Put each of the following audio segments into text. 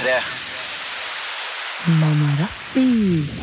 P3. Mamarazzi.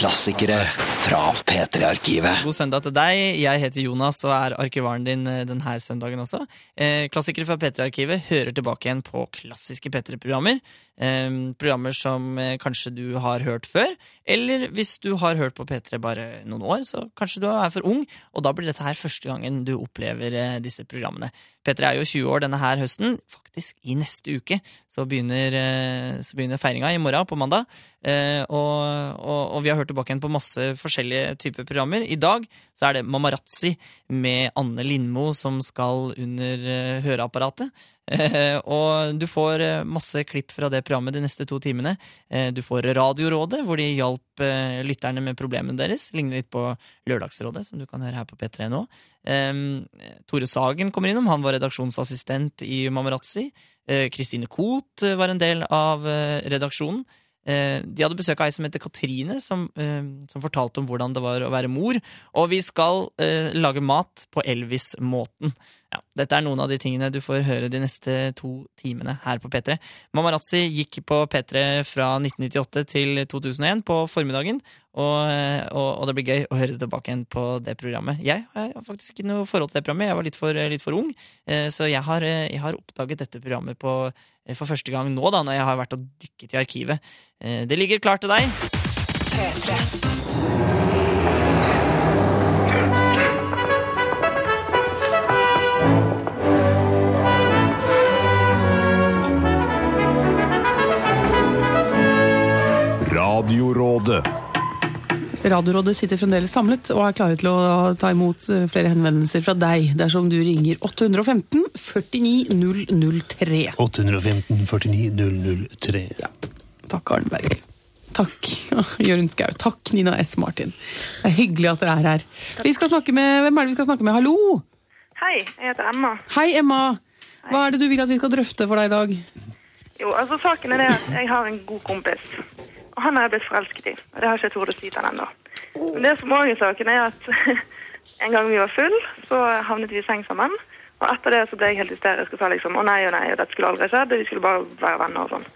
Klassikere fra P3-arkivet. God søndag til deg. Jeg heter Jonas og er arkivaren din eh, denne søndagen også. Eh, klassikere fra P3-arkivet hører tilbake igjen på klassiske P3-programmer. Eh, programmer som eh, kanskje du har hørt før. Eller hvis du har hørt på P3 bare noen år, så kanskje du er for ung. Og da blir dette her første gangen du opplever disse programmene. P3 er jo 20 år denne her høsten. Faktisk i neste uke så begynner, eh, så begynner feiringa i morgen, på mandag. Eh, og, og, og vi har hørt tilbake igjen på masse forskjellige typer programmer. I dag så er det Mamarazzi med Anne Lindmo som skal under eh, høreapparatet. Eh, og du får eh, masse klipp fra det programmet de neste to timene. Eh, du får Radiorådet, hvor de hjalp lytterne med problemene deres. Ligner litt på Lørdagsrådet, som du kan høre her på P3 nå. Eh, Tore Sagen kommer innom, han var redaksjonsassistent i Mamarazzi. Kristine Koht var en del av redaksjonen. De hadde besøk av ei som heter Katrine, som, som fortalte om hvordan det var å være mor. Og vi skal lage mat på Elvis-måten. Ja, dette er noen av de tingene du får høre de neste to timene her på P3. Mamarazzi gikk på P3 fra 1998 til 2001 på formiddagen. Og, og, og det blir gøy å høre tilbake igjen på det programmet. Jeg har faktisk ikke noe forhold til det programmet, jeg var litt for, litt for ung. eh, Så jeg har, eh, jeg har oppdaget dette programmet på, eh, for første gang nå, da, når jeg har vært og dykket i arkivet. Det ligger klart til deg. Radiorådet. Radiorådet sitter fremdeles samlet og er klare til å ta imot eh, flere henvendelser fra deg dersom du ringer 815 49 003. 815 49 003. Takk, Arneberg. Takk, Jørund Skau. Takk, Nina S. Martin. Det er hyggelig at dere er her. Vi skal snakke med, Hvem er det vi skal snakke med? Hallo! Hei, jeg heter Emma. Hei, Emma. Hva er det du vil at vi skal drøfte for deg i dag? Jo, altså Saken er det at jeg har en god kompis. Og han har jeg blitt forelsket i. Og det har ikke jeg tort å si til han ennå. Men det som også er saken, er at en gang vi var full, så havnet vi i seng sammen. Og etter det så ble jeg helt hysterisk og sa liksom å nei og nei, og dette skulle aldri skjedd, vi skulle bare være venner og sånn.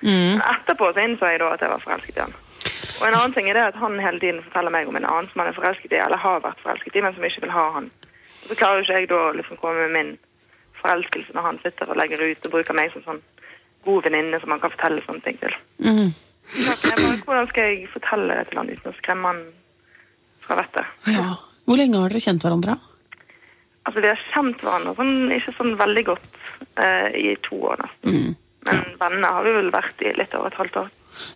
Men etterpå så innså jeg da at jeg var forelsket i han. Og en annen ting er det at han hele tiden forteller meg om en annen som han er forelsket i, eller har vært forelsket i, men som ikke vil ha han. Og så klarer jo ikke jeg da å liksom komme med min forelskelse når han sitter og legger ut og bruker meg som sånn god venninne som han kan fortelle sånne ting til. Mhm. Hvordan skal jeg fortelle det til han uten å skremme han fra vettet? Ja. Hvor lenge har dere kjent hverandre? Altså, Vi har kjent hverandre sånn, ikke sånn veldig godt eh, i to år nesten. Men venner har vi vel vært i litt over et halvt år.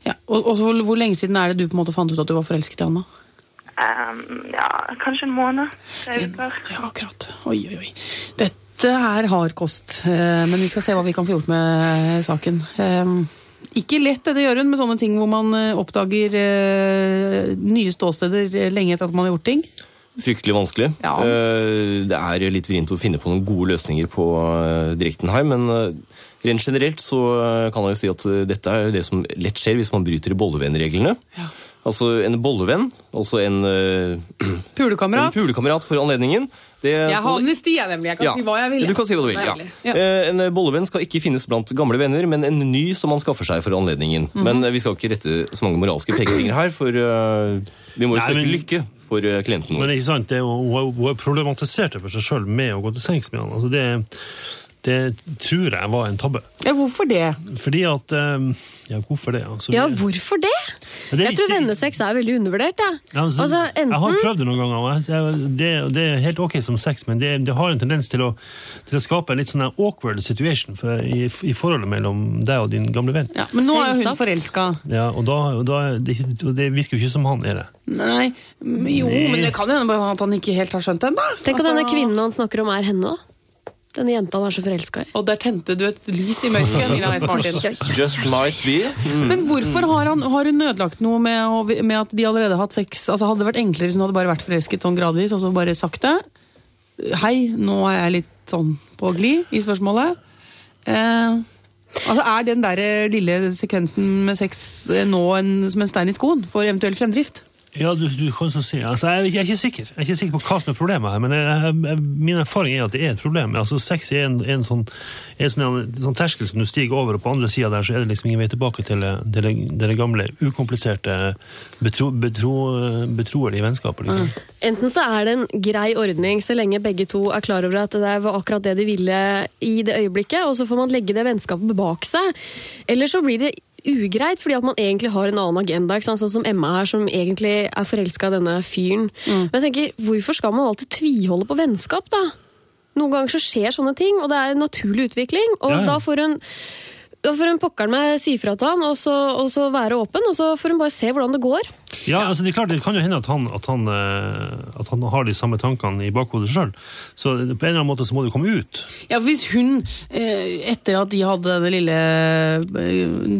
Ja. Og, og så hvor, hvor lenge siden er det du på en måte fant ut at du var forelsket i han? da? Ehm, ja, kanskje en måned. Tre uker. Ja, akkurat. Oi, oi, oi. Dette er hard kost, eh, men vi skal se hva vi kan få gjort med saken. Ikke lett det gjør hun med sånne ting hvor man eh, oppdager eh, nye ståsteder eh, lenge etter at man har gjort ting. Fryktelig vanskelig. Ja. Eh, Det er litt vrient å finne på noen gode løsninger på direkten her, men rent generelt så kan jeg jo si at dette er det som lett skjer hvis man bryter bollevennreglene. Ja. Altså en bollevenn, altså en, eh, en Pulekamerat. pulekamerat for anledningen. Det Jeg har amnesti, jeg nemlig. Jeg kan Ja, si hva jeg vil. Du kan si hva du vil, ja. Ja. Eh, En bollevenn skal ikke finnes blant gamle venner, men en ny som man skaffer seg for anledningen. Mhm. Men eh, vi skal ikke rette så mange moralske pekefingre her, for uh, vi må jo søke men- lykke for klienten klienten Men ikke sant, det, er hun har- hun har problematisert det for seg sjøl med å gå til sengs med han. Altså det, det tror jeg var en tabbe. Ja, hvorfor det? Fordi at eh, Ja, hvorfor det? Altså, Ja, hvorfor det? Det Jeg tror vennesex er veldig undervurdert. Ja. Ja, altså, Altså, Jeg har prøvd det noen ganger. Det, det er helt ok som sex, men det, det har en tendens til å, til å skape en litt sånn awkward situation for, i, i forholdet mellom deg og din gamle venn. Ja, men nå er hun forelska. Ja, og, da, og da, det, og det virker jo ikke som han er det. Nei, men jo, men det kan jo hende at han ikke helt har skjønt det ennå. Tenk at Altså- denne kvinnen han snakker om, er henne. da. Denne jenta han er så forelska i. Og der tente du et lys i mørket, Nina. Martin. Just might be. Mm. Men hvorfor har, han, har hun ødelagt noe med, med at de allerede har hatt sex? Altså Hadde det vært enklere hvis hun hadde bare vært forelsket sånn gradvis, og så bare sagt det? Hei, nå er jeg litt sånn på glid i spørsmålet. Eh, altså Er den der lille sekvensen med sex nå en, som en stein i skoen for eventuell fremdrift? Ja, du, du kan så si. Altså, jeg, jeg er ikke sikker Jeg er ikke sikker på hva som er problemet her, men jeg, min erfaring er at det er et problem. Altså, Sex er en, en, sånn, en sånn, en sånn terskel som du stiger over, og på andre sida der så er det liksom ingen vei tilbake til det, det, gamle, ukompliserte, betro, betro, betroelige vennskapet. Liksom. Enten så er det en grei ordning så lenge begge to er klar over at det var akkurat det de ville i det øyeblikket, og så får man legge det vennskapet bak seg. Eller så blir det ugreit fordi at man egentlig har en annen agenda. Sånn som Emma her, som egentlig er forelska i denne fyren. Men jeg tenker, hvorfor skal man alltid tviholde på vennskap, da? Noen ganger så skjer sånne ting, og det er en naturlig utvikling. Og Ja, ja. da får hun da får hun pokkeren meg si fra til han, og så, og så være åpen, og så får hun bare se hvordan det går. Ja, altså det er klart, det kan jo hende at han, at han, eh, at han har de samme tankene i bakhodet sjøl. Så på en eller annen måte så må det komme ut. Ja, for Hvis hun, eh, etter at de hadde den lille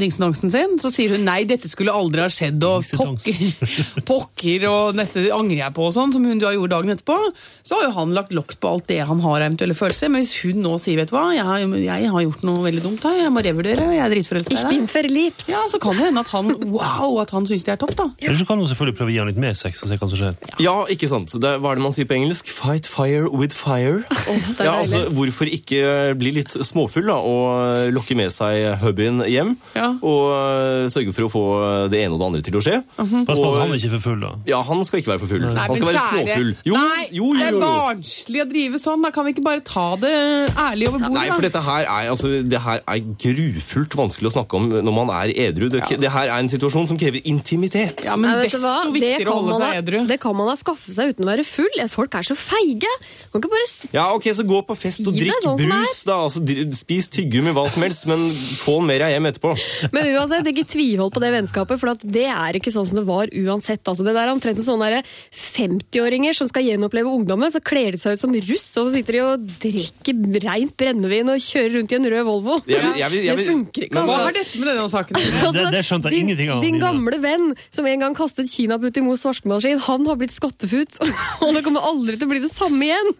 dingsenangsten sin, så sier hun nei, dette skulle aldri ha skjedd, og pokker, pokker, og dette angrer jeg på, og sånn, som hun da gjorde dagen etterpå, så har jo han lagt lokk på alt det han har av eventuelle følelser. Men hvis hun nå sier, vet du hva, jeg har, jeg har gjort noe veldig dumt her, jeg må revurdere, jeg er dritforelska Ich bin deg. verliebt. Ja, så kan det hende at han, wow, at han syns det er topp, da. Eller så kan hun selvfølgelig prøve å gi han litt mer sex og se hva som skjer. Ja, ikke sant. Det, hva er det man sier på engelsk? Fight fire with fire. er ja, altså, hvorfor ikke bli litt småfull da, og lokke med seg hubbyen hjem? Ja. Og øh, sørge for å få det ene og det andre til å skje. Pass på at han er ikke for full, da. Ja, han skal ikke være for full. Nei, han skal være småfull. Jo, Nei, jo, jo, det er barnslig å drive sånn. Da kan vi ikke bare ta det ærlig over bordet? Nei, for dette her er, altså, det her er grufullt vanskelig å snakke om når man er edru. Det, det her er en situasjon som krever intimitet. Ja, men Nei, desto viktigere å holde seg edru. Det kan man da skaffe seg uten å være full. Folk er så feige! Kan ikke bare Ja, ok, så gå på fest og drikk sånn brus, da. Altså, spis tyggegummi, hva som helst, men få mer av hjem etterpå. Men uansett, ikke tvihold på det vennskapet, for at det er ikke sånn som det var uansett. Altså, det der er omtrent en sånn derre 50-åringer som skal gjenoppleve ungdommen, så kler de seg ut som russ, og så sitter de og drikker reint brennevin og kjører rundt i en rød Volvo. Jeg vil- jeg vil- jeg vil- funker ikke, men Hva altså. har dette med denne saken å gjøre? Det- det skjønte jeg din, ingenting av, Din gamle venn som en gang kastet kinaputt i mors vaskemaskin, han har blitt skottefut, og det kommer aldri til å bli det samme igjen.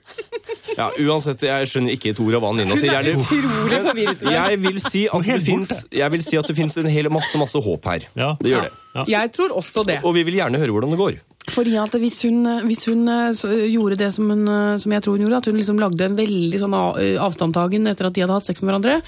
Ja, uansett, jeg skjønner ikke et ord av hva Nina sier. er Utrolig forvirret. jeg, vil si at det helt finnes, jeg vil si at det finnes en hel masse, masse håp her. Ja. Det gjør det. Ja. Jeg tror også det. Og vi vil gjerne høre hvordan det går. Fordi at hvis hun, hvis hun eh, gjorde det som, hun, eh, som jeg tror hun gjorde, at hun liksom lagde en veldig sånn eh, avstandtagen etter at de hadde hatt sex med hverandre,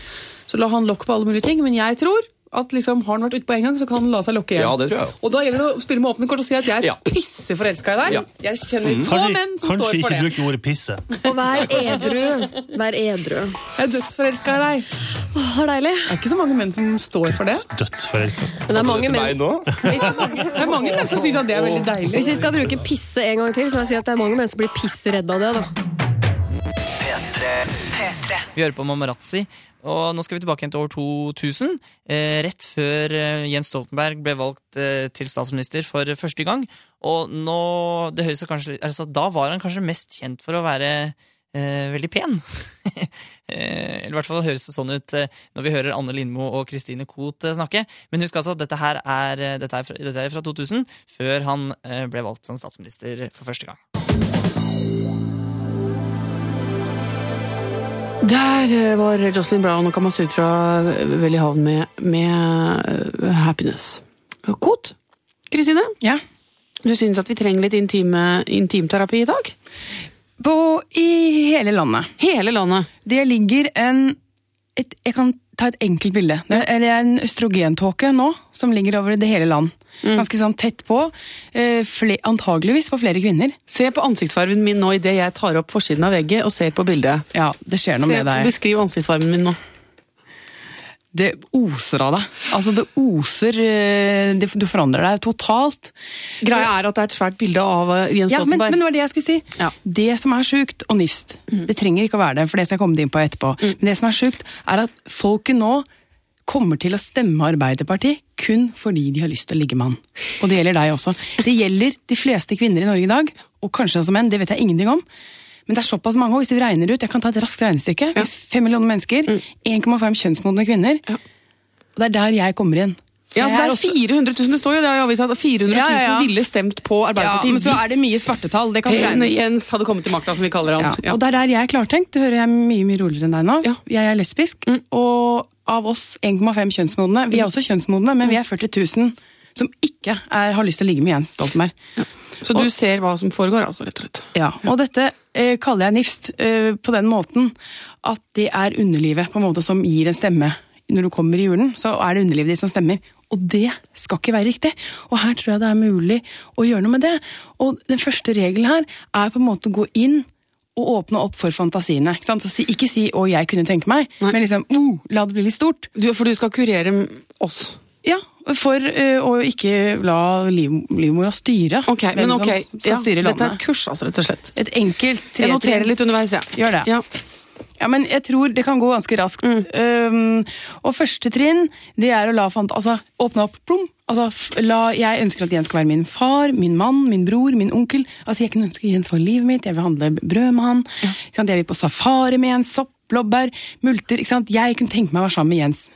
så la han lokk på alle mulige ting. Men jeg tror at liksom, har han vært ute på en gang, så kan han la seg lokke igjen. Ja, det tror jeg. Og da gjelder det å spille med åpne kort og si at jeg er Ja. pisseforelska i deg. Ja. Jeg kjenner få Kanskje, menn som står for det. Kanskje ikke bruke ordet pisse. Og vær edru. Vær edru. Jeg er dødsforelska i deg. Åh, det er deilig. Det er ikke så mange menn som står for det. Dødsforelska. Men det er mange menn. Hvis, Det er mange menn som syns at det er veldig deilig. hvis vi skal bruke pisse en gang til, så vil jeg si at det er mange menn som blir pissredde av det. da. Vi hører på Mamarazzi, og nå skal vi tilbake til år 2000. Eh, rett før eh, Jens Stoltenberg ble valgt eh, til statsminister for første gang. Og nå, det høres kanskje, altså, Da var han kanskje mest kjent for å være eh, veldig pen. i hvert fall høres det sånn ut når vi hører Anne Lindmo og Christine Koht snakke. Men husk altså dette her er, dette er, fra, dette er fra 2000, før han ble valgt som statsminister for første gang. Der eh, var Jocelyn Brown og Kamasutra vel i havn med, med eh, Happiness. Kot, Kristine, Ja. du syns at vi trenger litt intime, intimterapi i dag? På, I hele landet. Hele landet. Det ligger en et, Jeg kan ta et enkelt bilde. Det er en østrogentåke nå som ligger over det hele land. Ganske sånn tett på. Eh, antageligvis på flere kvinner. Se på ansiktsfargen min nå idet jeg tar opp forsiden av vegget og ser på bildet. Ja, det skjer noe Se, med deg. beskriv ansiktsfargen min nå. Det oser av deg. Altså, det oser eh, det, Du forandrer deg totalt. Greia er at det er et svært bilde av eh, Jens Ja, men, Stoltenberg. men det var det jeg skulle si. Ja. Det som er sjukt og nifst, det trenger ikke å være det, for det skal jeg komme inn på etterpå. Men det som er sjukt, er at folket nå kommer til å stemme Arbeiderpartiet kun fordi de har lyst til å ligge med han. Og det gjelder deg også. Det gjelder de fleste kvinner i Norge i dag, og kanskje også menn, det vet jeg ingenting om. Men det er såpass mange, og hvis vi regner ut, jeg kan ta et raskt regnestykke, er fem millioner mennesker, 1,5 kjønnsmodne kvinner, og det er der jeg kommer inn. Ja, så det er 400 000, det står jo det i avisa at 400 000 Ja, ja, ja. ville stemt på Arbeiderpartiet. ja, men så er det mye svartetall. Det kan du regne Jens hadde kommet til makta, som vi kaller Ja, han. Ja. Og det er der jeg er klartenkt. Du hører jeg er mye mye roligere enn deg nå. Ja. Jeg er lesbisk, og av oss 1,5 kjønnsmodne Vi er også kjønnsmodne, men vi er 40 000 som ikke er, har lyst til å ligge med Jens Stoltenberg. Så du ser hva som foregår, altså, rett og slett. Ja, og dette eh, kaller jeg nifst eh, på den måten at det er underlivet på en måte som gir en stemme. Når du kommer i julen, så er det underlivet ditt som stemmer. Og det skal ikke være riktig. Og her tror jeg det er mulig å gjøre noe med det. Og den første regelen her er på en måte å gå inn og åpne opp for fantasiene. Ikke, si, ikke si 'å, jeg kunne tenke meg', Nei. men liksom oh, la det bli litt stort. Du, for du skal kurere oss. Ja, for eh, å ikke la liv, livmora styre. Ok, men ok. Ja, styre dette er et kurs, altså, rett og slett. Et enkelt Jeg noterer litt underveis, jeg. Gjør det. Ja. Ja, men jeg tror det kan gå ganske raskt. Um, og første trinn, det er å la fant... Altså, åpne opp, plom. Altså, la, jeg ønsker at Jens skal være min far, min mann, min bror, min onkel. Altså, jeg kunne ønske Jens var livet mitt, jeg vil handle brød med han. Sant? Jeg vil på safari med Jens, sopp, blåbær, multer. Ikke sant? Jeg kunne tenke meg å være sammen med Jens.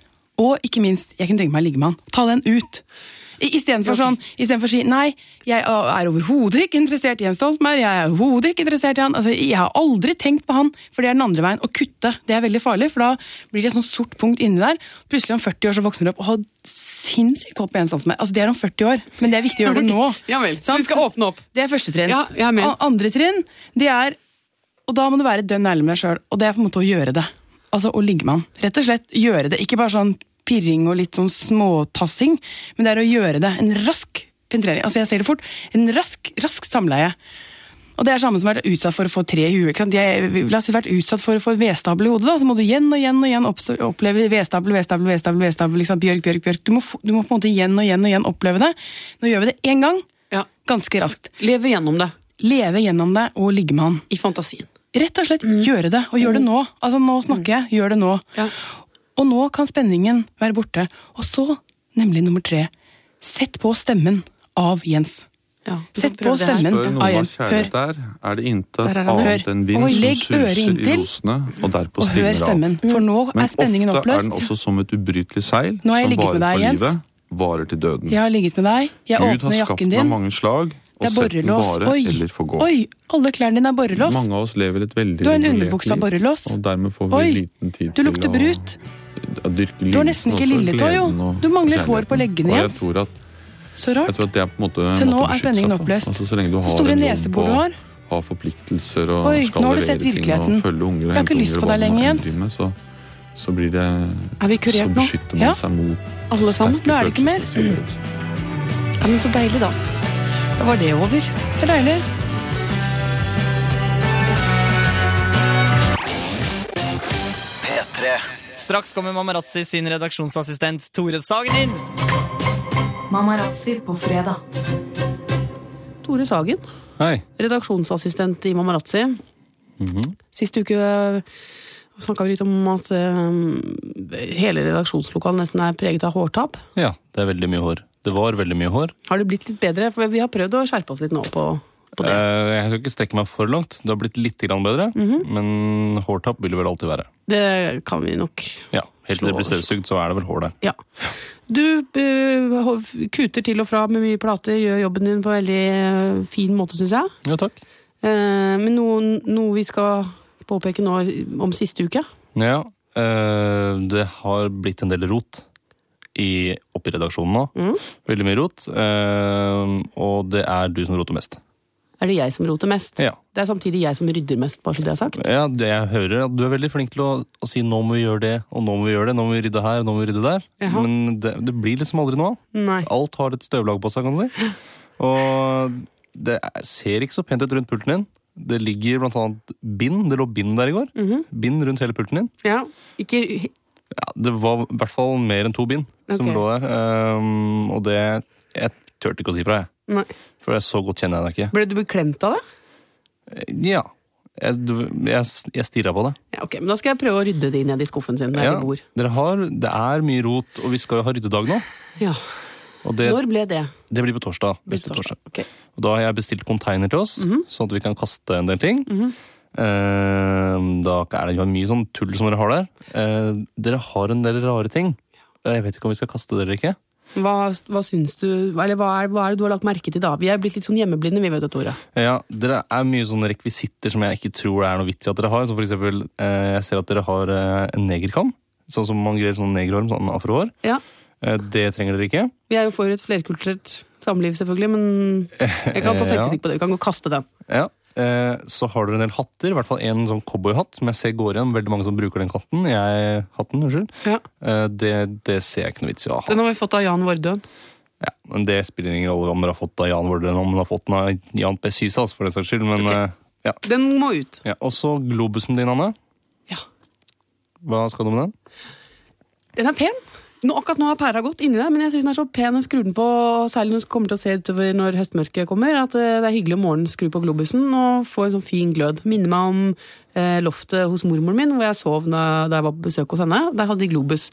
Og ikke minst, jeg kunne tenke meg å ligge med han. Ta den ut. Istedenfor sånn, for å si nei, jeg er overhodet ikke interessert i Jens Stoltenberg, jeg er overhodet ikke interessert i han. Altså, jeg har aldri tenkt på han, for det er den andre veien. Å kutte, det er veldig farlig, for da blir det et sånt sort punkt inni der. Plutselig om 40 år så våkner du opp og har sinnssykt godt på Jens Stoltenberg. Altså, det er om 40 år, men det er viktig å gjøre det nå. Ja vel, så vi skal åpne opp. Det er første trinn. Ja. Andre trinn, det er Og da må du være dønn ærlig med deg sjøl, og det er på en måte å gjøre det. Altså å ligge med han. Rett og slett gjøre det. Ikke bare sånn pirring og litt sånn småtassing, men det er å gjøre det. En rask penetrering. Altså, jeg ser det fort. En rask, rask samleie. Og det er samme som å være utsatt for å få tre i huet. La oss vært utsatt for å få vedstabel i hodet, da, så må du igjen og igjen og igjen oppleve vedstabel, vedstabel, vedstabel, vedstabel, liksom, bjørk, bjørk, bjørk. Du må, du må på en måte igjen og igjen og igjen oppleve det. Nå gjør vi det én gang, Ja. ganske raskt. Leve gjennom det. Leve gjennom det og ligge med han. I fantasien. Rett og slett gjøre det, og gjør det nå. Altså, nå snakker jeg, gjør det nå. Ja. Og nå kan spenningen være borte. Og så, nemlig nummer tre, sett på stemmen av Jens. Ja, Sett på stemmen Spør av noe Jens. Hør, kjærlighet er, er det intet er annet enn vind Oi, som suser i rosene, og derpå og hør av. Men spenningen ofte er den også som et ubrytelig seil, som varer deg, for Jens. livet, varer til døden. Jeg har ligget med deg, jeg Gud åpner åpner din. jakken har skapt din. mange slag, Det er borrelås. Oi, oi, alle klærne dine er borrelås. Mange av oss lever et veldig Du har en underbukse av borrelås. Og dermed får vi Oi, liten tid Du lukter brut. å dyrke Du har nesten ikke lilletå, jo. Du mangler hår på leggene, Og jeg Jens. tror at Så Jeg rart. tror at det er på en måte Så nå er spenningen oppløst. Altså, så lenge du har store nesebor du har. Ha forpliktelser og Oi, skal nå har du sett virkeligheten. unger Jeg har ikke lyst på deg lenger, Jens. så, så blir det Er vi kurert nå? Ja. Alle sammen? Nå er det ikke mer. Ja, men Så deilig, da. Da var det over. Det er deilig. P3. Straks kommer Mamarazzi sin redaksjonsassistent Tore Sagen inn. Mamarazzi på fredag. Tore Sagen, Hei. redaksjonsassistent i Mamarazzi. Sist uke snakka vi litt om at um, hele redaksjonslokalet nesten er preget av hårtap. Ja, det er veldig mye hår. Det var veldig mye hår. Har det blitt litt bedre? For vi har prøvd å skjerpe oss litt nå på, på det. Eh, Jeg skal ikke strekke meg for langt. Det har blitt litt bedre, men hårtapp vil det vel alltid være. Det kan vi nok. Ja, Helt til det blir støvsugd, så er det vel hår der. Ja. Du uh, kuter til og fra med mye plater, gjør jobben din på en veldig eh, fin måte, syns jeg. Ja, takk. Uh, men noe, noe vi skal påpeke nå om siste uke. Ja, det har blitt en del rot i, oppi redaksjonen nå. Mm. Veldig mye rot. eh, og det er du som roter mest. Er det jeg som roter mest? Ja. Det er samtidig jeg som rydder mest, bare så det er sagt. Ja, det jeg hører at Du er veldig flink til å, å si 'nå må vi gjøre det', og 'nå må vi gjøre det', 'nå må vi rydde her', 'nå må vi rydde der'. Jaha. Men det, det blir liksom aldri noe av. Alt har et støvlag på seg, kan du si. Og det er- ser ikke så pent ut rundt pulten din. Det ligger blant annet bind. Det lå bind der i går. Mhm. Bind rundt hele pulten din. Ja, ikke Ja, det var i hvert fall mer enn to bind som lå der. Um, og det Jeg turte ikke å si fra, jeg. Nei. For jeg så godt kjenner jeg deg ikke. Ble du beklemt av det? Ja. Jeg, jeg, jeg stirra på det. Ja, ok, men Da skal jeg prøve å rydde de ned i skuffen sin der Ja, de bor. dere har, det er mye rot, og vi skal jo ha ryddedag nå. Ja. Det, Når ble det? det blir på torsdag. Blir Neste torsdag? torsdag. Okay. Og da har jeg bestilt container til oss, Mhm. sånn at vi kan kaste en del ting. Eh, da er det jo mye sånn tull som dere har der. Eh, dere har en del rare ting. Eh, Jeg vet ikke om vi skal kaste dere ikke. Hva, hva syns du Eller hva er, hva er det du har lagt merke til da? Vi er blitt litt sånn hjemmeblinde, vi, vet du, Tore. Ja, Dere er mye sånne rekvisitter som jeg ikke tror det er noe vits i at dere har. Som for eksempel, eh, jeg ser at dere har eh, en negerkam. Sånn som man grer sånn negerhår, sånn afrohår. Ja. Eh, Det trenger dere ikke. Vi er jo for et flerkulturelt samliv, selvfølgelig, men jeg kan ta Eh, selvkritikk på det. Vi kan gå og kaste den. Ja. Eh, Så har dere en del hatter, i hvert fall en sånn cowboyhatt, som jeg ser går igjen. Veldig mange som bruker den katten. Jeg, hatten, unnskyld. Ja. Eh, Det, det ser jeg ikke noe vits i å ha. Den har vi fått av Jan Vardøen. Ja, men Det spiller ingen rolle om dere har fått av Jan Vardøen, om dere har fått den av Jan P. Sysas, for den saks skyld. Men okay. ja. Den må ut. ja. Og så globusen din, Anne. Ja. Hva skal du med den? Den er pen. Nå, akkurat nå har pæra gått inni deg, men jeg syns den er så pen. Jeg skrur den på, særlig når du kommer til å se utover når høstmørket kommer, at eh, det er hyggelig om morgenen å skru på globusen og få en sånn fin glød. Minner meg om eh, loftet hos mormoren min, hvor jeg sov da da jeg var på besøk hos henne. Der hadde de globus.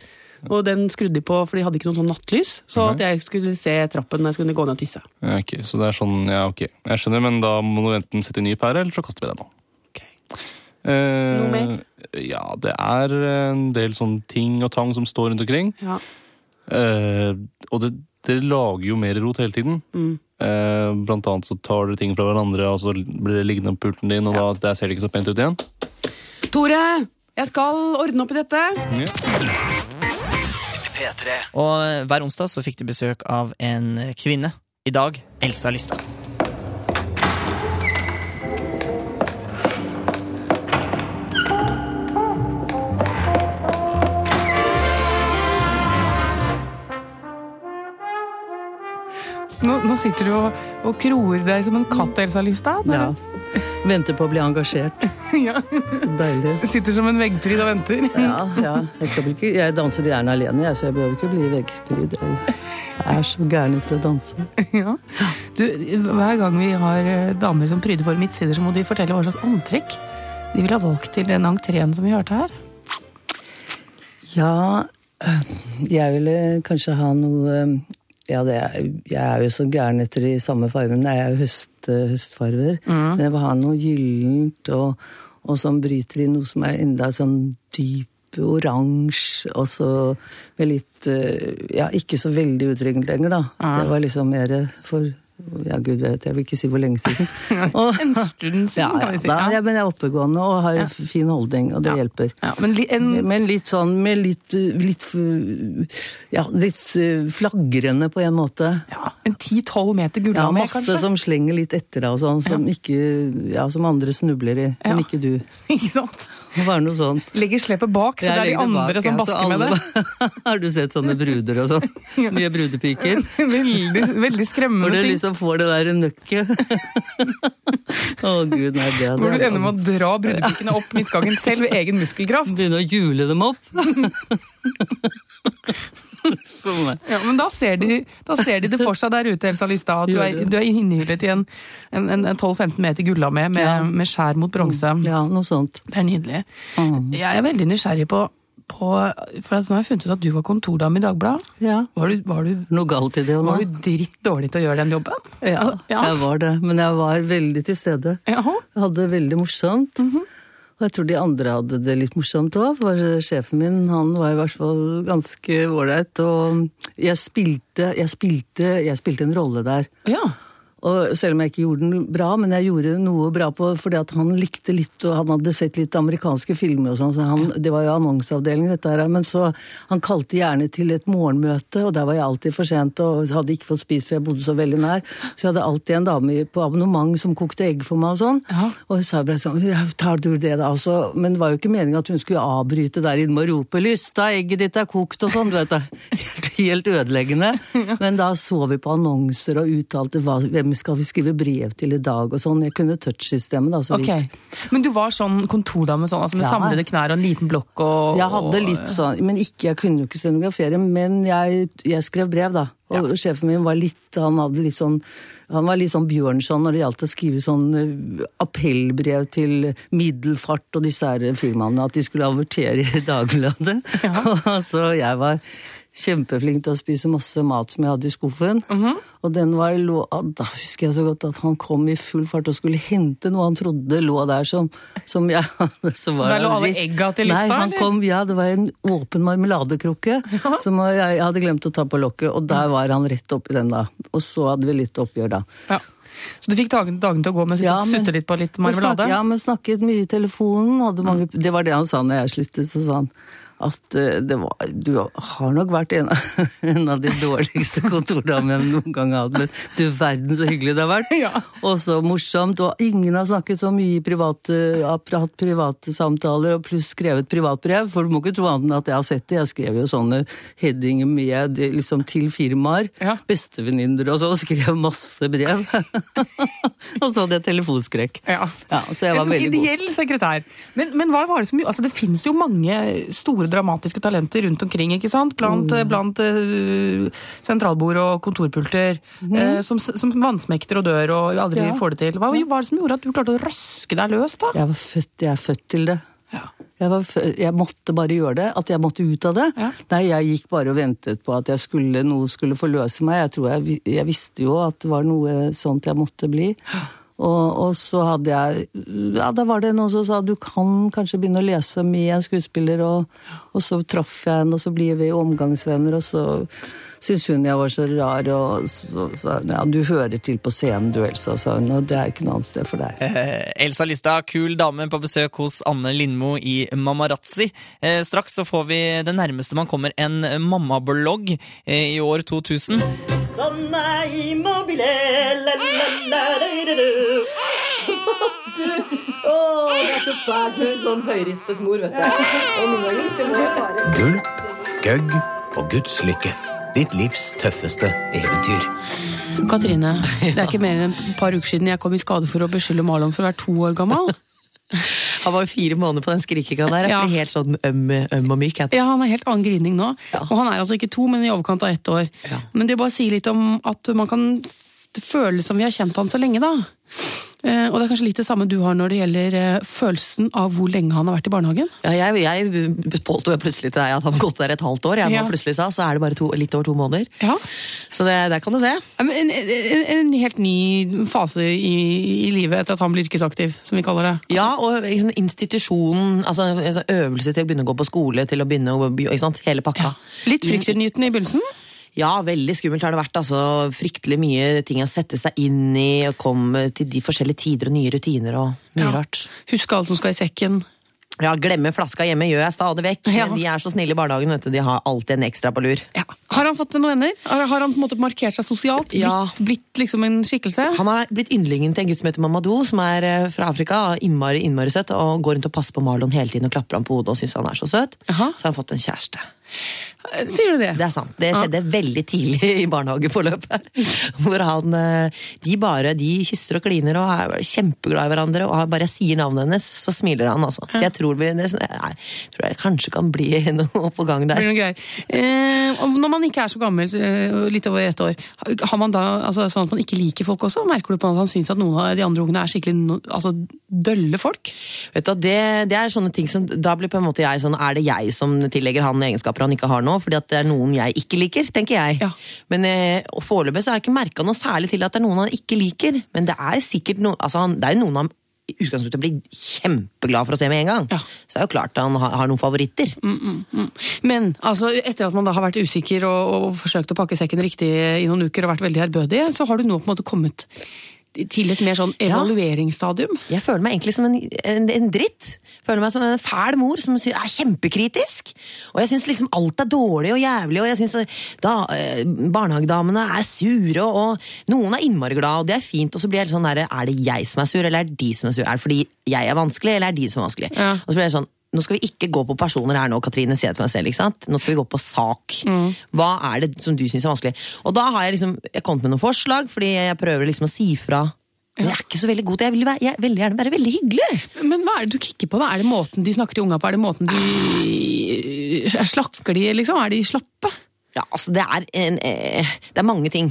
Og den skrudde de på, for de hadde ikke noe sånn nattlys, så at jeg skulle se trappen når jeg skulle gå ned og tisse. Ja, ok, Så det er sånn, ja ok. Jeg skjønner, men da må du enten sette ny pære, eller så kaster vi den nå. Eh, Noe mer? Ja, det er en del sånne ting og tang som står rundt omkring. Ja. Eh, og det, dere lager jo mer rot hele tiden. Mm. Eh, blant annet så tar dere ting fra hverandre, og så blir det liggende på pulten din, og da der ser det ikke så pent ut igjen. Tore, jeg skal ordne opp i dette. Og hver onsdag så fikk de besøk av en kvinne. I dag Elsa Lystad. Nå, nå sitter du og, og kroer deg som en katt, Elsa Lystad. Ja. Venter på å bli engasjert. Ja. Deilig. sitter som en veggpryd og venter. Ja, ja. Jeg, ikke, jeg danser gjerne alene, jeg, så jeg behøver ikke bli veggpryd. Jeg er så gæren til å danse. Ja. Du, hver gang vi har eh, damer som pryder våre midtsider, så må de fortelle hva slags antrekk de vil ha valgt til den entreen som vi hørte her. Ja, øh, jeg ville kanskje ha noe øh, Ja, det er, jeg er jo så gæren etter de samme fargene. Jeg er jo høst, høstfarger. høstfarver. Men jeg vil ha noe gyllent, og, og som bryter i noe som er enda sånn dyp oransje, og så med litt øh, Ja, ikke så veldig utringnet lenger, da. Det var liksom mer for ja, gud vet, jeg vil ikke si hvor lenge siden. Og- En stund siden, ja, kan vi si. Ja. men jeg er oppegående og har fin holdning, og det hjelper. Ja, men li, en, Men litt sånn med litt, litt Ja, litt flagrende på en måte. ja, en 10-12 meter Ja, masse kanskje? som slenger litt etter deg og sånn, som ikke Ja, som andre snubler i, men ikke du. Ikke sant? Det være noe sånt. Legger slepet bak, så Jeg det er de andre bak, som basker basker med det. Har du sett sånne bruder og sånn? Mye brudepiker? Veldig, veldig Hvor du liksom får det der nøkket. Å gud, nei, det Hvor du ender med å dra brudepikene opp midtgangen selv ved egen muskelkraft. Begynne å hjule dem opp. For. Ja, men da ser, de, da ser de det for seg der ute, Elsa Lystad. At du er, du er innhyllet i en, en, en, en 12-15 meter gulla med, Ja. med skjær mot bronse. Ja, noe sånt. Det er nydelig. Mm. Jeg er veldig nysgjerrig på, på For nå har jeg funnet ut at du var kontordame i Dagbladet. Ja. Var du, var, du, Noe galt i det nå. var du dritt dårlig til å gjøre den jobben? Ja, Ja. jeg var det. Men jeg var veldig til stede. Jaha. Jeg hadde det veldig morsomt. Mhm. Og jeg tror de andre hadde det litt morsomt òg, for sjefen min han var i hvert fall ganske ålreit. Og jeg spilte, jeg, spilte, jeg spilte en rolle der. Ja. Og selv om jeg ikke gjorde den bra, men jeg gjorde noe bra på fordi at han likte litt, og han hadde sett litt amerikanske filmer og sånn, så han, det var jo annonseavdelingen dette her, men så han kalte gjerne til et morgenmøte, og der var jeg alltid for sent og hadde ikke fått spist for jeg bodde så veldig nær, så jeg hadde alltid en dame på abonnement som kokte egg for meg og sånn, Ja. og hun sa bare sånn, tar du det da, altså, men det var jo ikke meningen at hun skulle avbryte der inne og rope, lysta, egget ditt er kokt og sånn, du vet det, helt, helt ødeleggende, men da så vi på annonser og uttalte hva, hvem skal vi skrive brev til i dag og sånn, jeg kunne touchsystemet da, så okay. vidt. Men du var sånn kontordame sånn, altså med Ja. samlede knær og en liten blokk og Jeg hadde litt sånn, men ikke, jeg kunne jo ikke stenografere, men jeg, jeg skrev brev da. Og sjefen min var litt, han hadde litt sånn, han var litt sånn Bjørnson når det gjaldt å skrive sånn eh, appellbrev til Middelfart og disse her firmaene, at de skulle avertere i Dagbladet. så jeg var kjempeflink til å spise masse mat som jeg hadde i skuffen. Og den var lå, da husker jeg så godt at han kom i full fart og skulle hente noe han trodde lå der som, som jeg hadde. så var Der lå alle egga til Nei, han kom, ja, det var en åpen marmeladekrukke som jeg hadde glemt å ta på lokket, og der var han rett oppi den da. Og så hadde vi litt oppgjør da. Ja. Så du fikk dagen, dagen til å gå med å Ja, sutte litt på litt marmelade? Snakket, ja, men snakket mye i telefonen. Mange, det var det han sa når jeg sluttet, så sa han at eh, det var, du har nok vært en av, en av de dårligste kontordamene jeg noen gang har hatt, men du verden så hyggelig det har vært. Og så morsomt, og ingen har snakket så mye private, hatt private samtaler, og pluss skrevet privatbrev, for du må ikke tro annet enn at jeg har sett det. Jeg skrev jo sånne headinger med liksom til firmaer, bestevenninner og så, og skrev masse brev. og så hadde jeg telefonskrekk. Ja. så jeg var en veldig god. ideell sekretær. Men, men hva var det som altså Det finnes jo mange store dramatiske talenter rundt omkring, ikke sant? Blant, Mm. blant uh, sentralbord og kontorpulter. eh, som, som vannsmekter og dør og aldri. Ja. får det til. Hva var det som gjorde at du klarte å røske deg løs, da? Jeg var født, jeg er født til det. Jeg, var fø jeg måtte bare gjøre det. At jeg måtte ut av det. Nei, jeg gikk bare og ventet på at jeg skulle, noe skulle forløse meg. Jeg tror jeg, jeg visste jo at det var noe sånt jeg måtte bli. Og, og så hadde jeg Ja, da var det noen som sa du kan kanskje begynne å lese med en skuespiller, og, og så traff jeg henne, og så blir vi omgangsvenner, og så syntes hun jeg var så rar, og så sa hun ja, du hører til på scenen du, Elsa, sa hun, og det er ikke noe annet sted for deg. Elsa Listad, kul dame på besøk hos Anne Lindmo i Mamarazzi. Eh, straks så får vi det nærmeste man kommer en mammablogg eh, i år 2000. Donna immobile, la la la la Åh, det er så fælt med sånn høyristet mor, vet du. Og noen ganger så må jeg bare Gulp, gøgg og Guds lykke. Ditt livs tøffeste eventyr. Katrine, det er ikke mer enn et par uker siden jeg kom i skade for å beskylde Marlon for å være to år gammel. Han var jo fire måneder på den skrikinga der. Ja. helt sånn øm, øm og myk. Ja, Han er helt annen grining nå. Og han er altså ikke to, men i overkant av ett år. Men det bare sier litt om at man kan føle som vi har kjent han så lenge, da. Eh, og det er kanskje litt det samme du har når det gjelder eh, følelsen av hvor lenge han har vært i barnehagen? Ja, jeg, jeg påsto plutselig til deg at han gått der et halvt år. Jeg Ja. plutselig sa, så er det bare to, litt over to måneder. Så det, der kan du se. En, en, en helt ny fase i, i livet etter at han blir yrkesaktiv, som vi kaller det. Ja, og institusjonen, altså altså øvelse til å begynne å gå på skole, til å begynne å Hele pakka. Litt fryktinngytende i begynnelsen? Ja, veldig skummelt har det vært. altså Fryktelig mye ting å sette seg inn i, og komme til de forskjellige tider og nye rutiner og mye Ja. rart. Huske alt som skal i sekken. Ja, glemme flaska hjemme gjør jeg stadig vekk. De er så snille i barnehagen, vet du. De har alltid en ekstra på lur. Har han fått noen venner? Har, har han på en måte markert seg sosialt? Blitt, Ja. blitt liksom en skikkelse? Han har blitt yndlingen til en gutt som heter Mamadou, som er eh, fra Afrika. Innmari, innmari søt, og går rundt og passer på Marlon hele tiden og klapper ham på hodet og syns han er så søt. Så har han fått en kjæreste. Sier du det? Det er sant. Det skjedde veldig tidlig i barnehageforløpet. Hvor han eh, De bare de kysser og kliner og er kjempeglade i hverandre. Og bare jeg sier navnet hennes, så smiler han, altså. Så jeg tror, vi, det, jeg tror jeg kanskje kan bli noe på gang der. Eh, når man ikke er så gammel, eh, litt over ett år, har man da altså, sånn at man ikke liker folk også? Merker du på at han syns at noen av de andre ungene er skikkelig no, altså, dølle folk? Vet du, det, det er sånne ting som Da blir på en måte jeg sånn Er det jeg som tillegger han egenskaper han ikke har nå? Fordi at det er noen jeg ikke liker, tenker jeg. Men eh, Foreløpig så har jeg ikke merka noe særlig til at det er noen han ikke liker. Men det er sikkert noen, altså han, det er noen han i utgangspunktet blir kjempeglad for å se med en gang. Så det er jo klart han har, har noen favoritter. Men altså, etter at man da har vært usikker og, og forsøkt å pakke sekken riktig i noen uker og vært veldig ærbødig, så har du nå på en måte kommet til et mer sånn evalueringsstadium? Jeg føler meg egentlig som en, en, en dritt. Føler meg som en fæl mor som er kjempekritisk. Og jeg syns liksom alt er dårlig og jævlig, og jeg syns da eh, barnehagedamene er sure, og noen er innmari glad, og det er fint. Og så blir jeg litt sånn derre er det jeg som er sur, eller er det de som er sur? Er det fordi jeg er vanskelig, eller er det de som er vanskelig? Og så blir jeg sånn, nå skal vi ikke gå på personer her nå, Katrine, sier jeg til meg selv. ikke sant? Nå skal vi gå på sak. Hva er det som du syns er vanskelig? Og da har jeg liksom, jeg kommet med noen forslag, fordi jeg prøver liksom å si fra. Men jeg er ikke så veldig god til Jeg vil, være, jeg vil gjerne være veldig hyggelig. Men hva er det du kikker på, da? Er det måten de snakker til unga på? Er det måten de er Slakker de, liksom? Er de slappe? Ja, altså det er, en, eh, det er mange ting.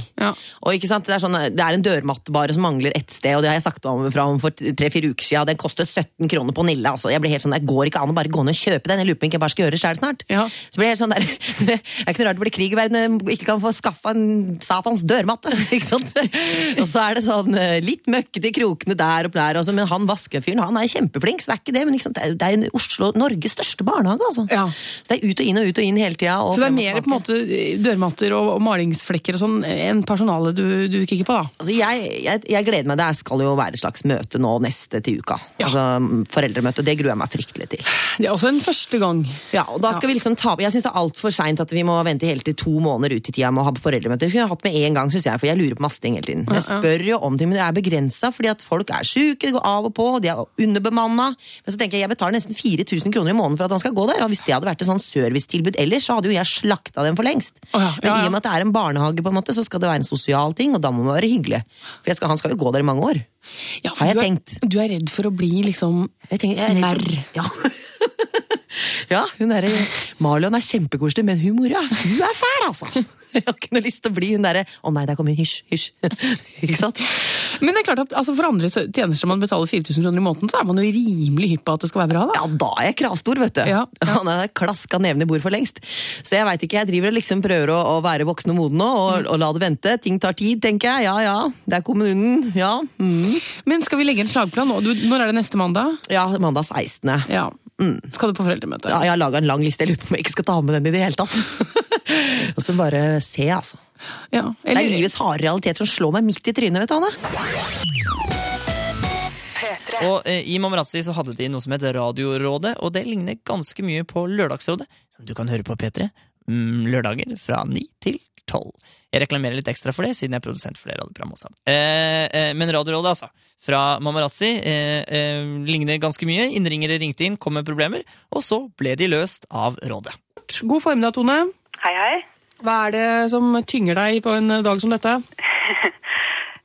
Og ikke sant, det er, sånn, det er en dørmatte bare som mangler ett sted, og det har jeg sagt om fra om for tre-fire uker siden. Den koster 17 kroner på Nille. Altså, jeg blir helt sånn, Det går ikke an å bare gå ned og kjøpe den. Jeg lurer på om ikke jeg bare skal gjøre det selv snart. Så blir jeg helt sånn der, Det er ikke noe rart det blir krig i verden når ikke kan få skaffa en satans dørmatte. ikke sant? Og så er det sånn eh, litt møkkete i krokene der og der, men han vaskefyren han er kjempeflink, så det er ikke det. Men ikke sant? det er- det er Oslo, Norges største barnehage, altså. Så det er ut og inn og ut og inn hele tida. Så det er mer på en måte dørmatter og, og malingsflekker og sånn enn personalet du, du kikker på, da? Altså, jeg, jeg, jeg gleder meg. Det skal jo være et slags møte nå neste til uka. Altså, foreldremøte. Det gruer jeg meg fryktelig til. Det er også en første gang. Ja, og da skal vi liksom ta Jeg syns det er altfor seint at vi må vente helt til to måneder ut i tida med å ha foreldremøte. Det kunne hatt med en gang, synes jeg, for jeg lurer på masse ting hele tiden. Jeg spør jo om ting, men det er begrensa fordi at folk er sjuke, det går av og på, og de er underbemanna. Men så tenker jeg jeg betaler nesten 4000 kroner i måneden for at han skal gå der. Og hvis det hadde vært et sånn servicetilbud ellers, så hadde jo jeg slakta dem for lengst. Men i og med at det er en barnehage, på en måte, så skal det være en sosial ting, og da må man være hyggelig. For jeg skal, han skal jo gå der i mange år. har jeg du er, tenkt. Du er redd for å bli liksom er merr. Ja, hun der, Marlon er kjempekoselig, men hun mora, hun er fæl, altså! Jeg har ikke noe lyst til å bli hun derre Å nei, der kommer hun, hysj, hysj. ikke sant? Men det er klart at altså, for andre tjenester man betaler 4000 kroner i måneden, så er man jo rimelig hypp på at det skal være bra, da. Ja, da er jeg kravstor, vet du. Han er klaska nevene i bordet for lengst. Så jeg veit ikke, jeg driver og liksom prøver å, å være voksen og moden nå, og, og la det vente. Ting tar tid, tenker jeg. Ja ja, det er kommunen. Ja. Mm. Men skal vi legge en slagplan nå? Du, når er det neste mandag? Ja, mandag 16. Ja. Skal du på foreldremøte? Ja, jeg har laga en lang liste. Jeg lurer på om jeg ikke skal ta med den i det hele tatt. og så bare se, altså. Ja, Det er livets harde realitet som slår meg midt i trynet, vet du, Anne. Og eh, I Mamarazzi så hadde de noe som het Radiorådet, og det ligner ganske mye på Lørdagsrådet, som du kan høre på P3 mm, lørdager fra 9 til 12. Jeg reklamerer litt ekstra for det, siden jeg er produsent for det radioprogrammet også. Eh, eh, men Radiorådet, altså. Fra Mamarazzi eh, eh, ligner ganske mye. Innringere ringte inn, kom med problemer, og så ble de løst av rådet. God formiddag, Tone. Hei, hei. Hva er det som tynger deg på en dag som dette?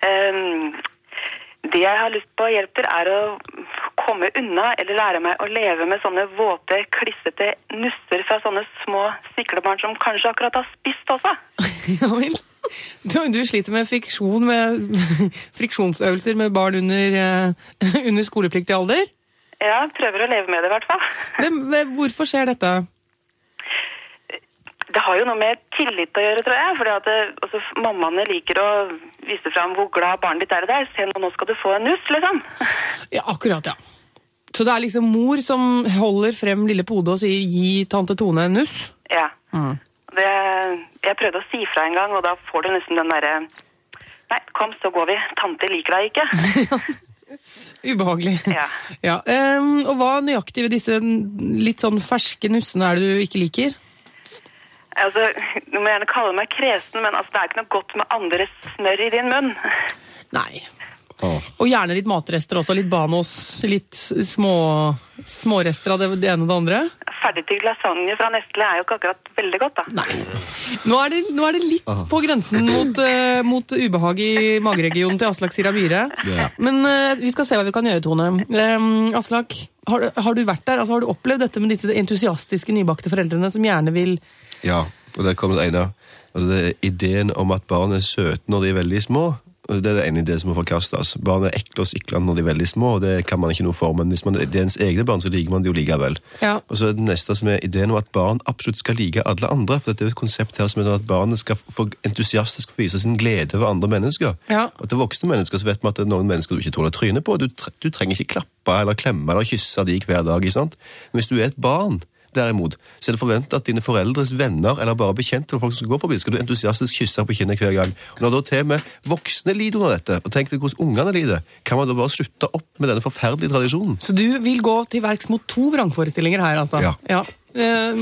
um, det jeg har lyst på hjelp til, er å komme unna eller lære meg å leve med sånne våte, klissete nusser fra sånne små siklebarn som kanskje akkurat har spist også. Ja vel. Du, du sliter med friksjon, med friksjonsøvelser med barn under, eh, under skolepliktig alder? Ja, prøver å leve med det i hvert fall. Men, hvorfor skjer dette? Det har jo noe med tillit å gjøre, tror jeg. Fordi at det, altså, mammaene liker å vise fram hvor glad barnet ditt er i deg. Se nå, nå skal du få en nuss, liksom. Ja, akkurat, ja. Så det er liksom mor som holder frem lille pode og sier 'gi tante Tone en nuss'? Ja. Det, jeg prøvde å si fra en gang, og da får du nesten den derre Nei, kom, så går vi. Tante liker deg ikke. Ubehagelig. Ja. Ja, Um, og hva nøyaktig ved disse litt sånn ferske nussene er det du ikke liker? Altså, Du må gjerne kalle meg kresen, men altså, det er ikke noe godt med andres smør i din munn. Nei. Og gjerne litt matrester også. Litt Banos, litt små, smårester av det, det ene og det andre. Ferdigtygd lasagne fra Nestle er jo ikke akkurat veldig godt, da. Nå er det, nå er det litt på grensen mot, uh, mot ubehag i mageregionen til Aslak Sira Myhre. Yeah. Men uh, vi skal se hva vi kan gjøre, Tone. Um, Aslak, har, du- har du vært der? Altså, har du opplevd dette med disse entusiastiske nybakte foreldrene som gjerne vil Ja, og der kommer det ene. Altså, det er ideen om at barn er søte når de er veldig små. Det er det ene ideen som må forkastes. Barn er ekle og siklende når de er veldig små, og det kan man ikke noe for. Men hvis man, det er ens egne barn, så liker man det jo likevel. Ja. Og så er det neste som er ideen om at barn absolutt skal like alle andre. For det er jo et konsept her som er sånn at barnet skal få entusiastisk vise sin glede over andre mennesker. Ja. Og til voksne mennesker så vet man at det er noen mennesker du ikke tåler trynet på. Du, du trenger ikke klappe eller klemme eller kysse de hver dag. ikke sant? Men hvis du er et barn, derimot, så er det forventet at dine foreldres venner eller bare bekjente eller folk som går forbi, skal du entusiastisk kysse på kinnet hver gang. Og når da til med voksne lider under dette, og tenk deg hvordan ungene lider, kan man da bare slutte opp med denne forferdelige tradisjonen? Så du vil gå til verks mot to vrangforestillinger her, altså? Ja. Eh,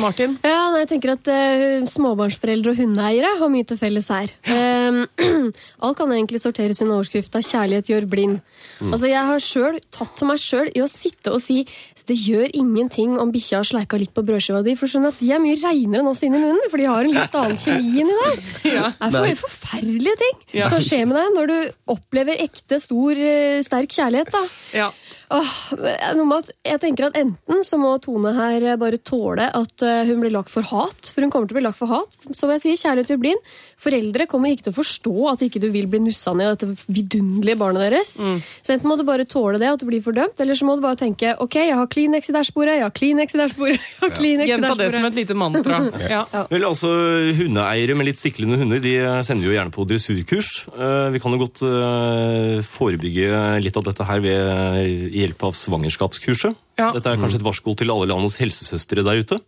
Martin? Ja, jeg tenker at eh, Småbarnsforeldre og hundeeiere har mye til felles her. Eh, alt kan egentlig sorteres under overskrifta 'Kjærlighet gjør blind'. Mm. Altså, Jeg har selv tatt til meg sjøl i å sitte og si det gjør ingenting om bikkja har sleika litt på brødskiva di, for skjønner at de er mye reinere enn oss inni munnen, for de har en litt annen kjemi inni der. Det er for helt forferdelige ting Ja. som skjer med deg når du opplever ekte, stor, eh, sterk kjærlighet. da. Åh, noe med at jeg tenker at Enten så må Tone her bare tåle at eh, hun blir lagt for hat. For hun kommer til å bli lagt for hat. Som jeg sier, kjærlighet gjør blind. Foreldre kommer ikke til å forstå at ikke du vil bli nussa ned av dette vidunderlige barnet deres. Så enten må du bare tåle det, at du blir fordømt, eller så må du bare tenke ok, jeg har Kleenex i dashbordet, jeg har Kleenex i dashbordet. jeg har Kleenex i Gjenta det som et lite mantra. Ja. Vel, altså, Hundeeiere med litt siklende hunder de sender jo gjerne på dressurkurs. Eh, Vi kan jo godt eh, forebygge litt av dette her ved hjelp av svangerskapskurset. Ja. Dette er kanskje et varsko til alle landets helsesøstre der ute.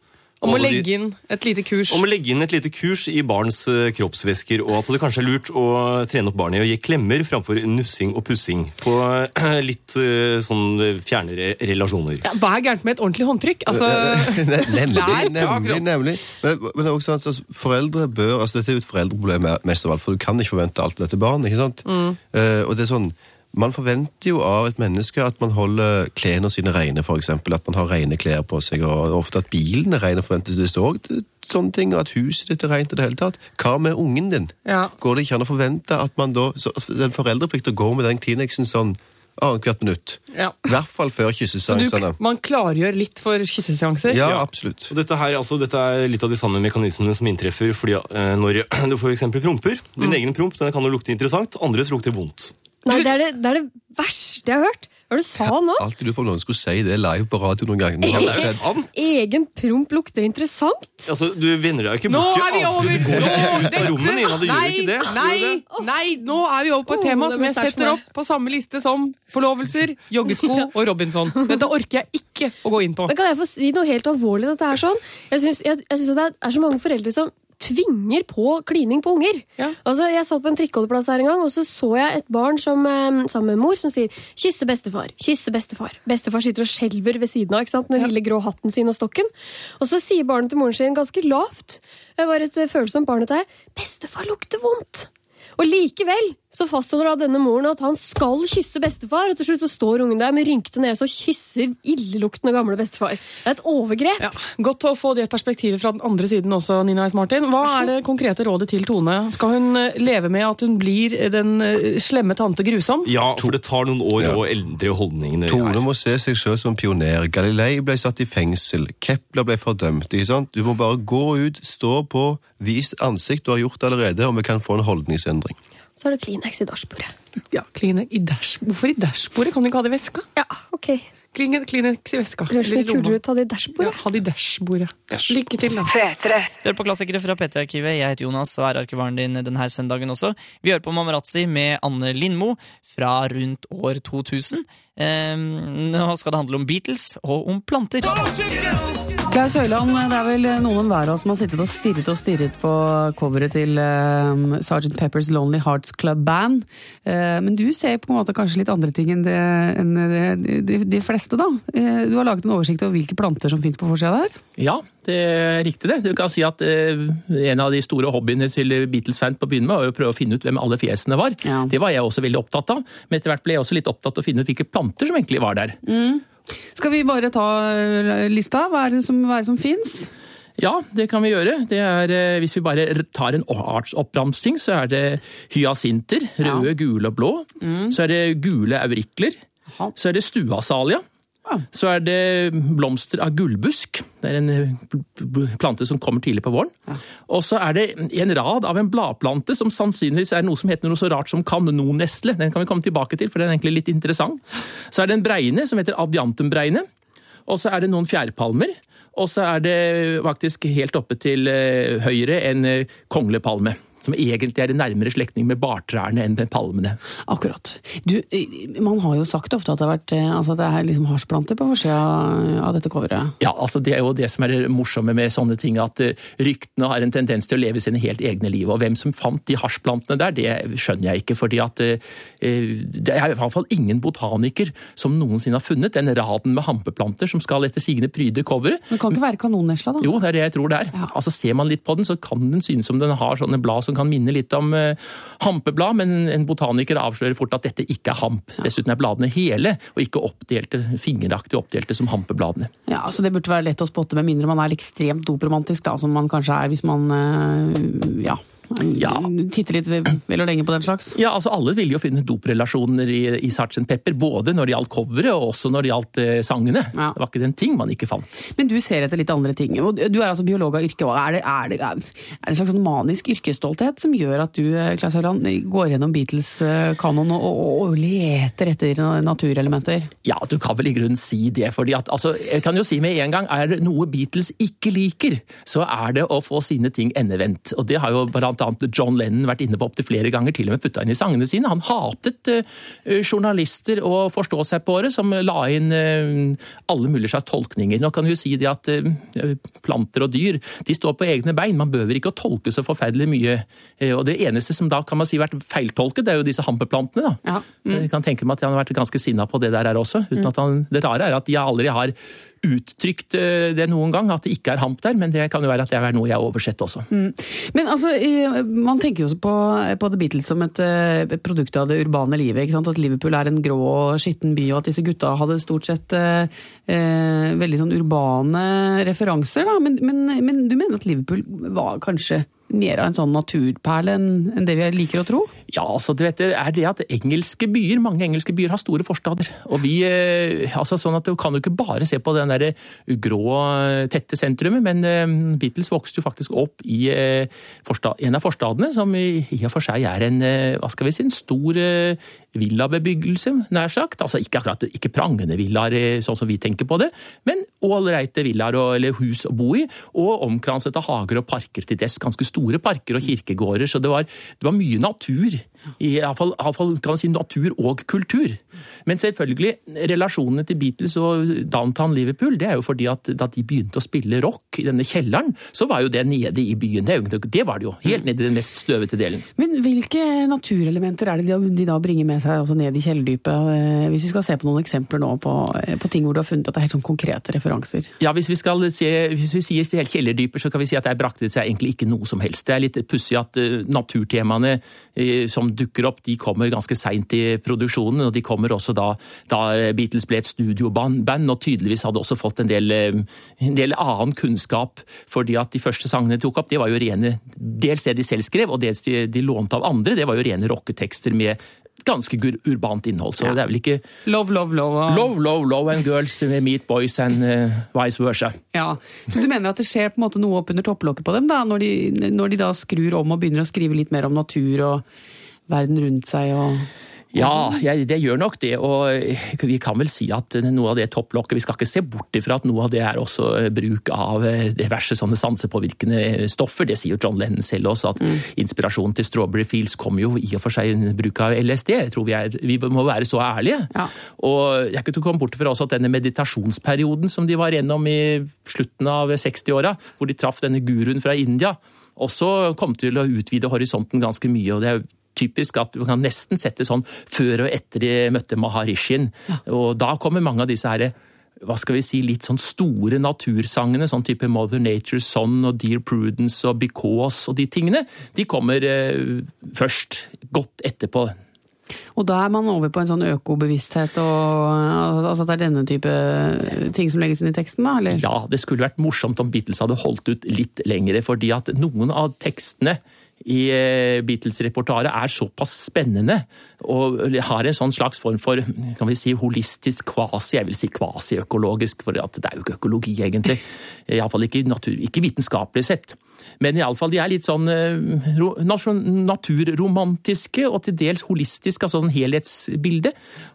Om å legge inn et lite kurs. Om å legge inn et lite kurs i barns eh, kroppsvæsker, og at det kanskje er lurt å trene opp barnet i å gi klemmer framfor nussing og pussing på eh, litt eh, sånn fjernere relasjoner. Ja, hva er gærent med et ordentlig håndtrykk? Altså, Nemlig, nemlig, nemlig. Men, men det er også sånn altså, foreldre bør, altså Dette er jo et foreldreproblem mest av alt, for du kan ikke forvente alt av dette barnet. ikke sant? Mm. Uh, og det er sånn, Man forventer jo av et menneske at man holder klærne sine rene, f.eks. At man har rene klær på seg, og ofte at bilen er ren. forventes det òg sånne ting, at huset ditt er rent i det hele tatt. Hva med ungen din? Ja. Går det ikke an å forvente at man da så, Den foreldreplikt å gå med den Kleenexen sånn annethvert minutt? Ja. I hvert fall før kysseseansene. man klargjør litt for kysseseanser? Ja, absolutt. Og dette, her, altså, dette er litt av de samme mekanismene som inntreffer fordi eh, når du for eksempel promper. Din Mm. egen promp den kan jo lukte interessant, andres lukter vondt. Nei, det er det, det er det verste jeg har hørt. Hva er det du sa nå? Alltid lurt på om noen skulle si det live på radio noen jo sant. Egen promp lukter interessant. Altså, Du vinner deg ikke bort er vi over! Du går ut av rommet, Nina. Du gjør nei, ikke det. Nei, nei, nå er vi over på et tema som jeg setter opp på samme liste som forlovelser, joggesko og Robinson. Dette orker jeg ikke å gå inn på. Men Kan jeg få si noe helt alvorlig? Dette er sånn? Jeg syns, det er så mange foreldre som tvinger på klining på unger. Altså, Jeg satt på en trikkeholdeplass her en gang, og så så jeg et barn som, eh, sammen med mor som sier 'kysse bestefar', 'kysse bestefar'. Bestefar sitter og skjelver ved siden av ikke sant? med ja. lille grå hatten sin og stokken. Og så sier barnet til moren sin ganske lavt, det var et eh, følsomt barn dette her, 'bestefar lukter vondt'. Og likevel så fastholder da denne moren at han skal kysse bestefar, og til slutt så står ungen der med rynkete nese og kysser illeluktende gamle bestefar. Det er et overgrep. Ja, godt å få det perspektivet fra den andre siden også, Nina S. Martin. Hva er det konkrete rådet til Tone? Skal hun eh, leve med at hun blir den eh, slemme tante Grusom? Ja, for det tar noen år å endre holdningene Tone må se seg selv som pioner. Galilei ble satt i fengsel. Kepler ble fordømt. ikke sant? Du må bare gå ut, stå på, vis ansikt. Du har gjort det allerede, og vi kan få en holdningsendring. Så har du Kleenex i dashbordet. Ja, Kleenex i dash... Hvorfor i dashbordet? Kan du ikke ha det i veska? Ja, ok. Kleenex Kleenex i veska. Høres mye kulere ut å ha det i dashbordet. Ja, ha det i dashbordet. Lykke til, da. Petre. Hør på klassikere fra P3-arkivet. Jeg heter Jonas og er arkivaren din denne søndagen også. Vi hører på Mamarazzi med Anne Lindmo fra rundt år 2000. Eh, nå skal det handle om Beatles og om planter. Klaus Høiland, det er vel noen hver av oss som har sittet og stirret og stirret på coveret til um, Sgt. Peppers Lonely Hearts Club Band. Uh, men du ser på en måte kanskje litt andre ting enn, det, enn de, de, de fleste, da. Uh, du har laget en oversikt over hvilke planter som fins på forsida der. Ja, det er riktig det. Du kan si at eh, En av de store hobbyene til Beatles-fan på å begynne med var å prøve å finne ut hvem alle fjesene var. Det var jeg også veldig opptatt av. Men etter hvert ble jeg også litt opptatt av å finne ut hvilke planter som egentlig var der. Skal vi bare ta eh, lista? Hva er det som, er det som fins? Ja, det kan vi gjøre. Det er, eh, hvis vi bare tar en artsoppramsing, så er det hyasinter. Røde, gule og blå. Så er det gule aurikler. Så er det stuasalia. Så er det blomster av gullbusk. Det er en eh, pl- pl- plante som kommer tidlig på våren. Og så er det en rad av en bladplante som sannsynligvis er noe som heter noe så rart som kanonnesle. Den kan vi komme tilbake til, for den er egentlig litt interessant. Så er det en bregne som heter adiantumbregne. Og så er det noen fjærpalmer. Og så er det faktisk helt oppe til eh, høyre en eh, konglepalme. Som egentlig er en nærmere slektning med bartrærne enn med palmene. Akkurat. Du, eh, man har jo sagt ofte at det, har vært, eh, altså det er liksom hasjplanter på forsida av dette coveret. Ja, altså Det er jo det som er det morsomme med sånne ting, at eh, ryktene har en tendens til å leve sine helt egne liv. Og hvem som fant de hasjplantene der, det skjønner jeg ikke. fordi at det er i hvert fall ingen botaniker som noensinne har funnet den raden med hampeplanter som skal etter sigende pryde coveret. Det kan ikke være kanonnesla, da? Jo, det er det jeg tror det er. Altså Ser man litt på den, så kan den synes som den har sånne blad som kan minne litt om eh, hampeblad, men en botaniker avslører fort at dette ikke er hamp. Dessuten er bladene hele, og ikke oppdelte, fingeraktig oppdelte som hampebladene. Ja, så Det burde være lett å spotte, med mindre man er ekstremt dopromantisk, da, som man kanskje er hvis man eh, ja, Titte litt vel og lenge på den slags. Ja, altså Alle ville jo finne doprelasjoner i, i Sgt. Pepper, både når det gjaldt coveret og også når det gjaldt eh, sangene. Det var ikke den ting man ikke fant. Men du ser etter litt andre ting. og Du er altså biolog av yrke. Er det, er det, er det en slags sånn manisk yrkesstolthet som gjør at du eh, Klaus Høland, går gjennom Beatles-kanoen og, og, og leter etter naturelementer? Ja, du kan vel i grunnen si det. fordi at, altså, jeg kan jo si med en gang, Er det noe Beatles ikke liker, så er det å få sine ting endevendt. Og det har jo blant John Lennon vært inne på opptil flere ganger, til og med putta inn i sangene sine. Han hatet eh, journalister og forstå seg på det, som la inn eh, alle mulige slags tolkninger. Nå kan du jo si det at eh, planter og dyr de står på egne bein, man behøver ikke å tolke så forferdelig mye. Eh, Og det eneste som da kan man si har vært feiltolket, det er jo disse hampeplantene. da. Jeg kan tenke meg at han har vært ganske sinna på det der her også. uten at han, Det rare er at jeg aldri har uttrykt eh, det noen gang, at det ikke er hamp der, men det kan jo være at det er noe jeg har oversett også. Mm. Men altså, man tenker jo på, på The Beatles som et, eh, et produkt av det urbane livet. At Liverpool er en grå og skitten by, og at disse gutta hadde stort sett eh, eh, veldig sånn urbane referanser. Da. Men, men, men du mener at Liverpool var kanskje mer av en sånn naturperle enn det vi liker å tro? Ja, altså, du vet, det er det at engelske byer, mange engelske byer har store forstader. Og vi, eh, altså sånn at Du kan jo ikke bare se på den der grå, tette sentrumet, men eh, Beatles vokste jo faktisk opp i eh, en av forstadene, som i og for seg er en eh, hva skal vi si, en stor eh, villabebyggelse, nær sagt. Altså Ikke akkurat ikke prangende villaer, eh, sånn som vi tenker på det, men ålreite villaer eller hus å bo i, og omkranset av hager og parker til dess. Ganske store parker og kirkegårder, så det var, det var mye natur. I alle fall, i alle fall kan man si natur og kultur. Men selvfølgelig, relasjonene til Beatles og Downtown Liverpool, det er jo fordi at da de begynte å spille rock i denne kjelleren, så var jo det nede i byen. Det, det var det jo. Helt nede i den mest støvete delen. Men hvilke naturelementer er det de, da bringer med seg også ned i kjellerdypet? Eh, Hvis vi skal se på noen eksempler nå på, eh, på ting hvor du har funnet at det er helt sånn konkrete referanser. Ja, hvis vi skal se, hvis vi sier helt kjellerdyper, så kan vi si at der brakte det seg egentlig ikke noe som helst. Det er litt pussig at eh, naturtemaene som dukker opp, de kommer ganske seint i produksjonen, og de kommer også da, da Beatles ble et studioband, og tydeligvis hadde også fått en del, eh, en del annen kunnskap, fordi at de første sangene de tok opp, det var jo rene, dels det de selv skrev, og dels de, de lånte av andre, det var jo rene rocketekster med ganske urbant innhold, så det er vel ikke Love, love, love. og- Love, love, love and girls meet boys and uh, vice versa. Ja, Så du mener at det skjer på en måte noe opp under topplokket på dem, da, når de, når de da skrur om og begynner å skrive litt mer om natur og verden rundt seg og Ja, jeg, det gjør nok det, og vi kan vel si at noe av det topplokket Vi skal ikke se bort ifra at noe av det er også eh, bruk av eh, diverse sånne sansepåvirkende stoffer. Det sier jo John Lennon selv også, at inspirasjonen til Strawberry Fields kom jo i og for seg bruk av LSD. Jeg tror vi, er, vi må være så ærlige. Og jeg å komme bort ifra også at denne meditasjonsperioden som de var gjennom i slutten av 60-åra, hvor de traff denne guruen fra India, også kom til å utvide horisonten ganske mye. og det er typisk at du kan nesten sette sånn før og etter de møtte Maharishien. Og da kommer mange av disse her, hva skal vi si, litt sånn store natursangene, sånn type Mother Nature's Son og Dear Prudence og Because og de tingene, de kommer eh, først, godt etterpå. Og da er man over på en sånn økobevissthet og altså at det er denne type ting som legges inn i teksten, da? Eller? Ja, det skulle vært morsomt om Beatles hadde holdt ut litt lengre, fordi at noen av tekstene i eh, Beatles-repertoaret er såpass spennende og har en sånn slags form for kan vi si, holistisk kvasi, jeg vil si kvasiøkologisk, for det er jo ikke økologi egentlig. Iallfall ikke, natur, ikke vitenskapelig sett. Men iallfall de er litt sånn eh, ro- naturromantiske og til dels holistiske, altså sånn helhetsbilde.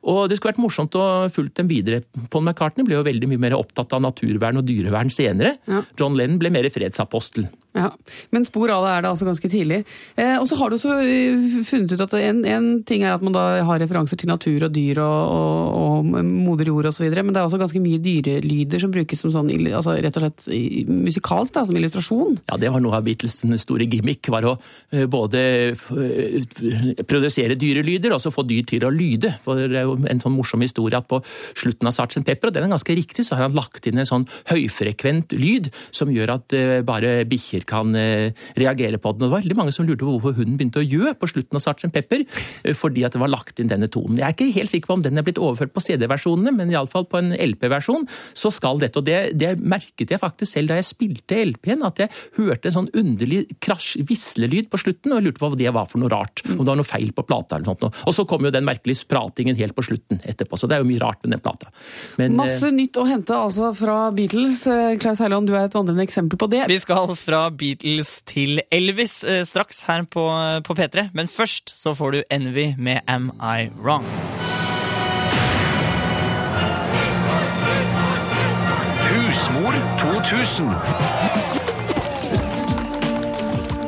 Og det skulle vært morsomt å fulgt dem videre. Paul McCartney ble jo veldig mye mer opptatt av naturvern og dyrevern senere. John Lennon ble mer fredsapostel. Ja, Men spor av det er det altså ganske tidlig. Eh, og så har du også eh, funnet ut at en, en ting er at man da har referanser til natur og dyr og, og, og moder jord osv., men det er også ganske mye dyrelyder som brukes som sånn, altså rett og slett musikalsk, da, som illustrasjon. Ja, det var noe av Beatles store gimmick, var å eh, både eh, produsere dyrelyder og så få dyr til å lyde. For det er jo en sånn morsom historie at på slutten av Sgt. Pepper, og den er ganske riktig, så har han lagt inn en sånn høyfrekvent lyd som gjør at bare bikkjer kan eh, reagere på den. Og det var veldig mange som lurte på hvorfor hunden begynte å gjø på slutten av Sarchen Pepper, eh, fordi at det var lagt inn denne tonen. Jeg er ikke helt sikker på om den er blitt overført på CD-versjonene, men iallfall på en LP-versjon så skal dette. Og det, det merket jeg faktisk selv da jeg spilte LP-en, at jeg hørte en sånn underlig krasj, vislelyd på slutten, og jeg lurte på hva det var for noe rart. Om det var noe feil på plata eller noe sånt. Og så kom jo den merkelige pratingen helt på slutten etterpå, så det er jo mye rart med den plata. Men, eh, Masse nytt å hente altså fra Beatles. Eh, Klaus Heiland, du er et vandrende eksempel på det. Vi skal fra Beatles til Elvis eh, straks her på, på P3, men først så får du Envy med Am I Wrong. Husmor 2000.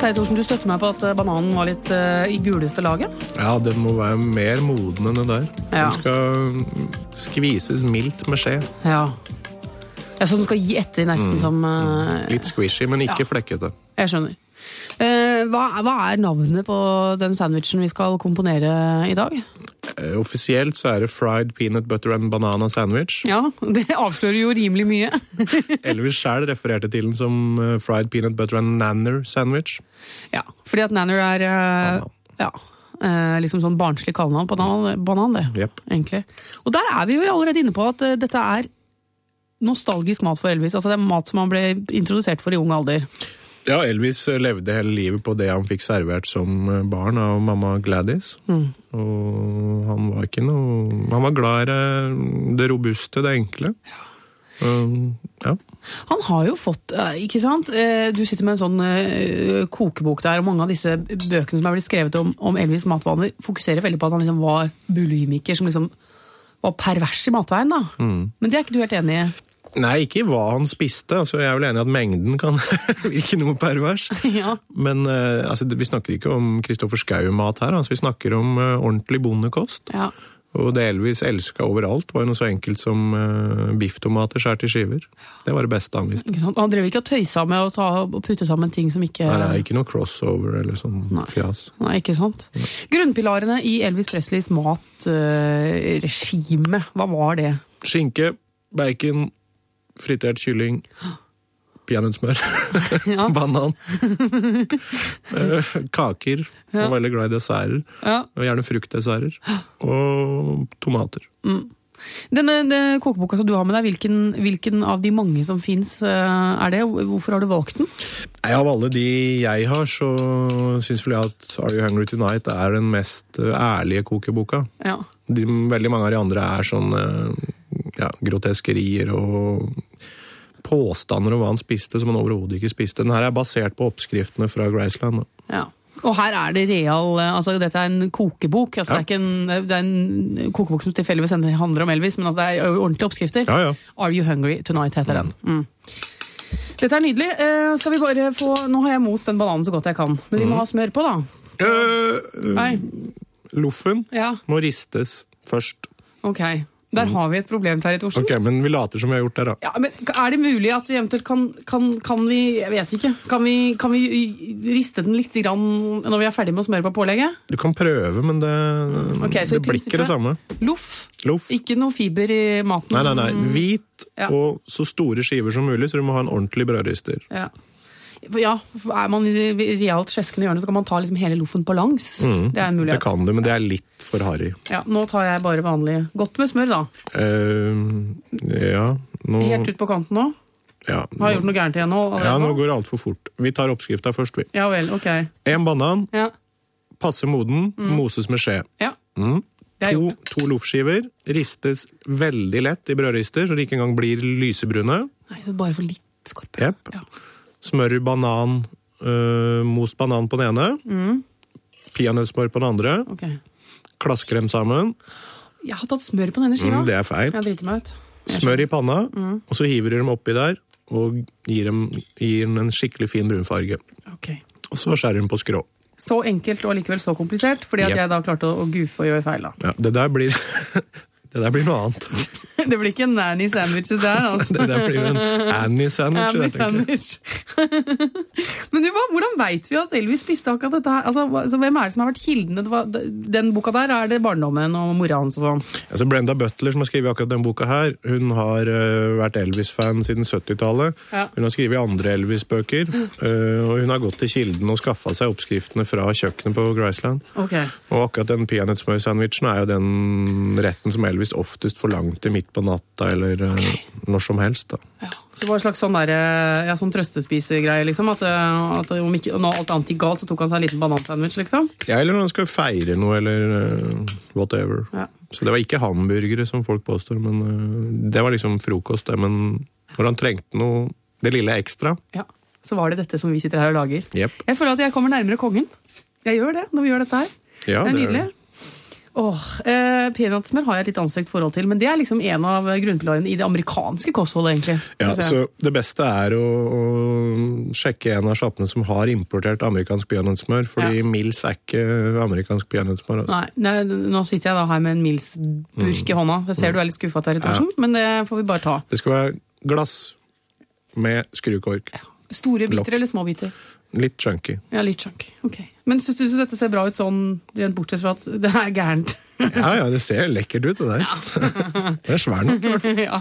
Terje Thorsen, du støtter meg på at eh, bananen var litt uh, i guleste laget? Ja, den må være mer moden enn det der. Ja. Den skal skvises mildt med skje. Ja. Ja så den skal gi etter, nesten Mm. som uh, Litt squishy, men ikke Ja. flekkete. Jeg skjønner. Uh, hva, hva er navnet på den sandwichen vi skal komponere i dag? Uh, Offisielt så er det fried peanut butter and banana sandwich. Ja, det avslører jo rimelig mye. Elvis sjæl refererte til den som fried peanut butter and nanner sandwich. Ja, fordi at nanner er ja, liksom sånn barnslig kallenavn på banan, det, egentlig. Og der er vi vel allerede inne på at dette er nostalgisk mat for Elvis. Altså det er mat som han ble introdusert for i ung alder. Ja, Elvis eh, levde hele livet på det han fikk servert som eh, barn av mamma Gladys. Mm. Og han var ikke noe Han var glad i det- robuste, det enkle. Um, ja. Han har jo fått, eh, ikke sant? Du sitter med en sånn kokebok der, og mange av disse bøkene som er blitt skrevet om, om Elvis' matvaner, fokuserer veldig på at han liksom var bulimiker, som liksom var pervers i matveien. da. Mm. Men det er ikke du helt enig i? Nei, ikke hva han spiste. Altså, jeg er vel enig i at mengden kan virke noe pervers. ja. Men eh, altså, vi snakker ikke om Kristoffer Schou-mat her. Altså, vi snakker om eh, ordentlig bondekost. Ja. Og det Elvis elska overalt, var jo noe så enkelt som uh, bifftomater skåret i skiver. Det var det beste han visste. Han drev ikke og tøysa med å ta, putte sammen ting som ikke Nei, er ikke noe crossover eller sånn fjas. Nei, ikke sant? Grunnpilarene i Elvis Presleys matregime, hva var det? Skinke, bacon, fritert kylling, peanøttsmør, banan. Eh, Kaker. Ja. Og veldig glad i desserter. Ja. Og gjerne fruktdesserter. Og tomater. Mm. Denne, denne kokeboka som du har med deg, hvilken, hvilken av de mange som fins er det? Hvorfor har du valgt den? Nei, Av alle de jeg har, så syns vel jeg at Are You Hungry Tonight er den mest eh, ærlige kokeboka. Ja. De, veldig mange av de andre er sånn eh, ja, groteskerier og påstander om hva han spiste som han overhodet ikke spiste. Den her er basert på oppskriftene fra Graceland. Ja. Og her er det real altså Dette er en kokebok. Altså Det er en, det er en kokebok som tilfeldigvis handler om Elvis, men altså det er ordentlige oppskrifter. Ja, ja. Are You Hungry Tonight heter den. Mm. Dette er nydelig. Uh, skal vi bare få Nå har jeg most den bananen så godt jeg kan, men vi må Mm. ha smør på, da. Nei. Loffen Ja, må ristes først. ok. Der har vi et problem, Terje Thorsen. Ok, Men vi later som vi har gjort det, da. Ja, men Er det mulig at vi eventuelt kan, kan, kan vi Jeg vet ikke. Kan vi, kan vi riste den litt grann når vi er ferdig med å smøre på pålegget? Du kan prøve, men det, okay, det blir ikke det samme. Loff. Lof. Ikke noe fiber i maten? Nei, nei, nei. Hvit Ja. og så store skiver som mulig, så du må ha en ordentlig brødrister. Ja. ja, er man i realt skjeskende hjørne, så kan man ta liksom hele loffen på langs. Mm, Det er en mulighet. Det kan du, men det er litt for harry. Ja, Nå tar jeg bare vanlig godt med smør, da. Uh, ja, nå Helt ut på kanten nå. ja, Har jeg gjort noe gærent igjen nå? ja, nå går det altfor fort. Vi tar oppskrifta først, vi. Ja vel, ok. En banan, Ja. passe moden, Mm. moses med skje. Ja. Mm. To, to loffskiver ristes veldig lett i brødrister, så de ikke engang blir lysebrune. Nei, så bare for litt skorpe. Ja. Smør banan, øh, most banan på den ene, Mm. peanøttsmør på den andre, Ok. Klasker dem sammen. Jeg har tatt smør på denne skiva. Mm, det er feil. Jeg driter meg ut. Smør i panna, Mm. og så hiver du dem oppi der, og gir dem, gir dem en skikkelig fin brunfarge. Okay. Og så skjærer du dem på skrå. Så enkelt og likevel så komplisert, fordi at Yep. jeg da klarte å, å goofe og gjøre feil. da. Ja, det der blir Det der blir noe annet. Det blir ikke en nanny sandwiches der, altså. Det der blir en. Annie tenker jeg. sandwich. Men du, hvordan veit vi at Elvis spiste akkurat dette her? Altså, hvem er det som har vært kildene? Den boka der er det barndommen og mora hans og sånn. Altså Brenda Butler, som har skrevet akkurat den boka her, hun har uh, vært Elvis-fan siden 70-tallet. Ja. Hun har skrevet andre Elvis-bøker, uh, og hun har gått til kildene og skaffa seg oppskriftene fra kjøkkenet på Graceland. Okay. Og akkurat den peanøttsmørsandwichen er jo den retten som Elvis oftest forlangte midt på natta eller okay. når som helst. da. Så det var en slags sånn, der, ja, sånn trøstespisegreie, liksom? At, eh, at om ikke, når alt annet gikk galt, så tok han seg en liten banansandwich, liksom? Ja, eller når han skal feire noe, eller whatever. Ja. Så det var ikke hamburgere, som folk påstår, men det var liksom frokost. det, Men når han trengte noe, det lille ekstra Ja. Så var det dette som vi sitter her og lager. Yep. Jeg føler at jeg kommer nærmere kongen. Jeg gjør det når vi gjør dette her. Ja, det er det nydelig. Åh, eh, Peanøttsmør har jeg et litt anstrengt forhold til, men det er liksom en av grunnpilarene i det amerikanske kostholdet, egentlig. Ja, så Det beste er å, å sjekke en av sjappene som har importert amerikansk peanøttsmør, fordi Mills er ikke amerikansk peanøttsmør. Altså. Nei, nei, nå sitter jeg da her med en Mills-burk i hånda. Jeg ser du er litt skuffa, Terje Thorsen, men det får vi bare ta. Det skal være glass med skrukork. Store biter biter eller små biter? Litt chunky. Ja, litt chunky. Ok. Men syns du dette ser bra ut sånn, rent bortsett fra at det er gærent? Ja, ja, det ser lekkert ut, det der. Det er svær nok. i hvert fall. ja,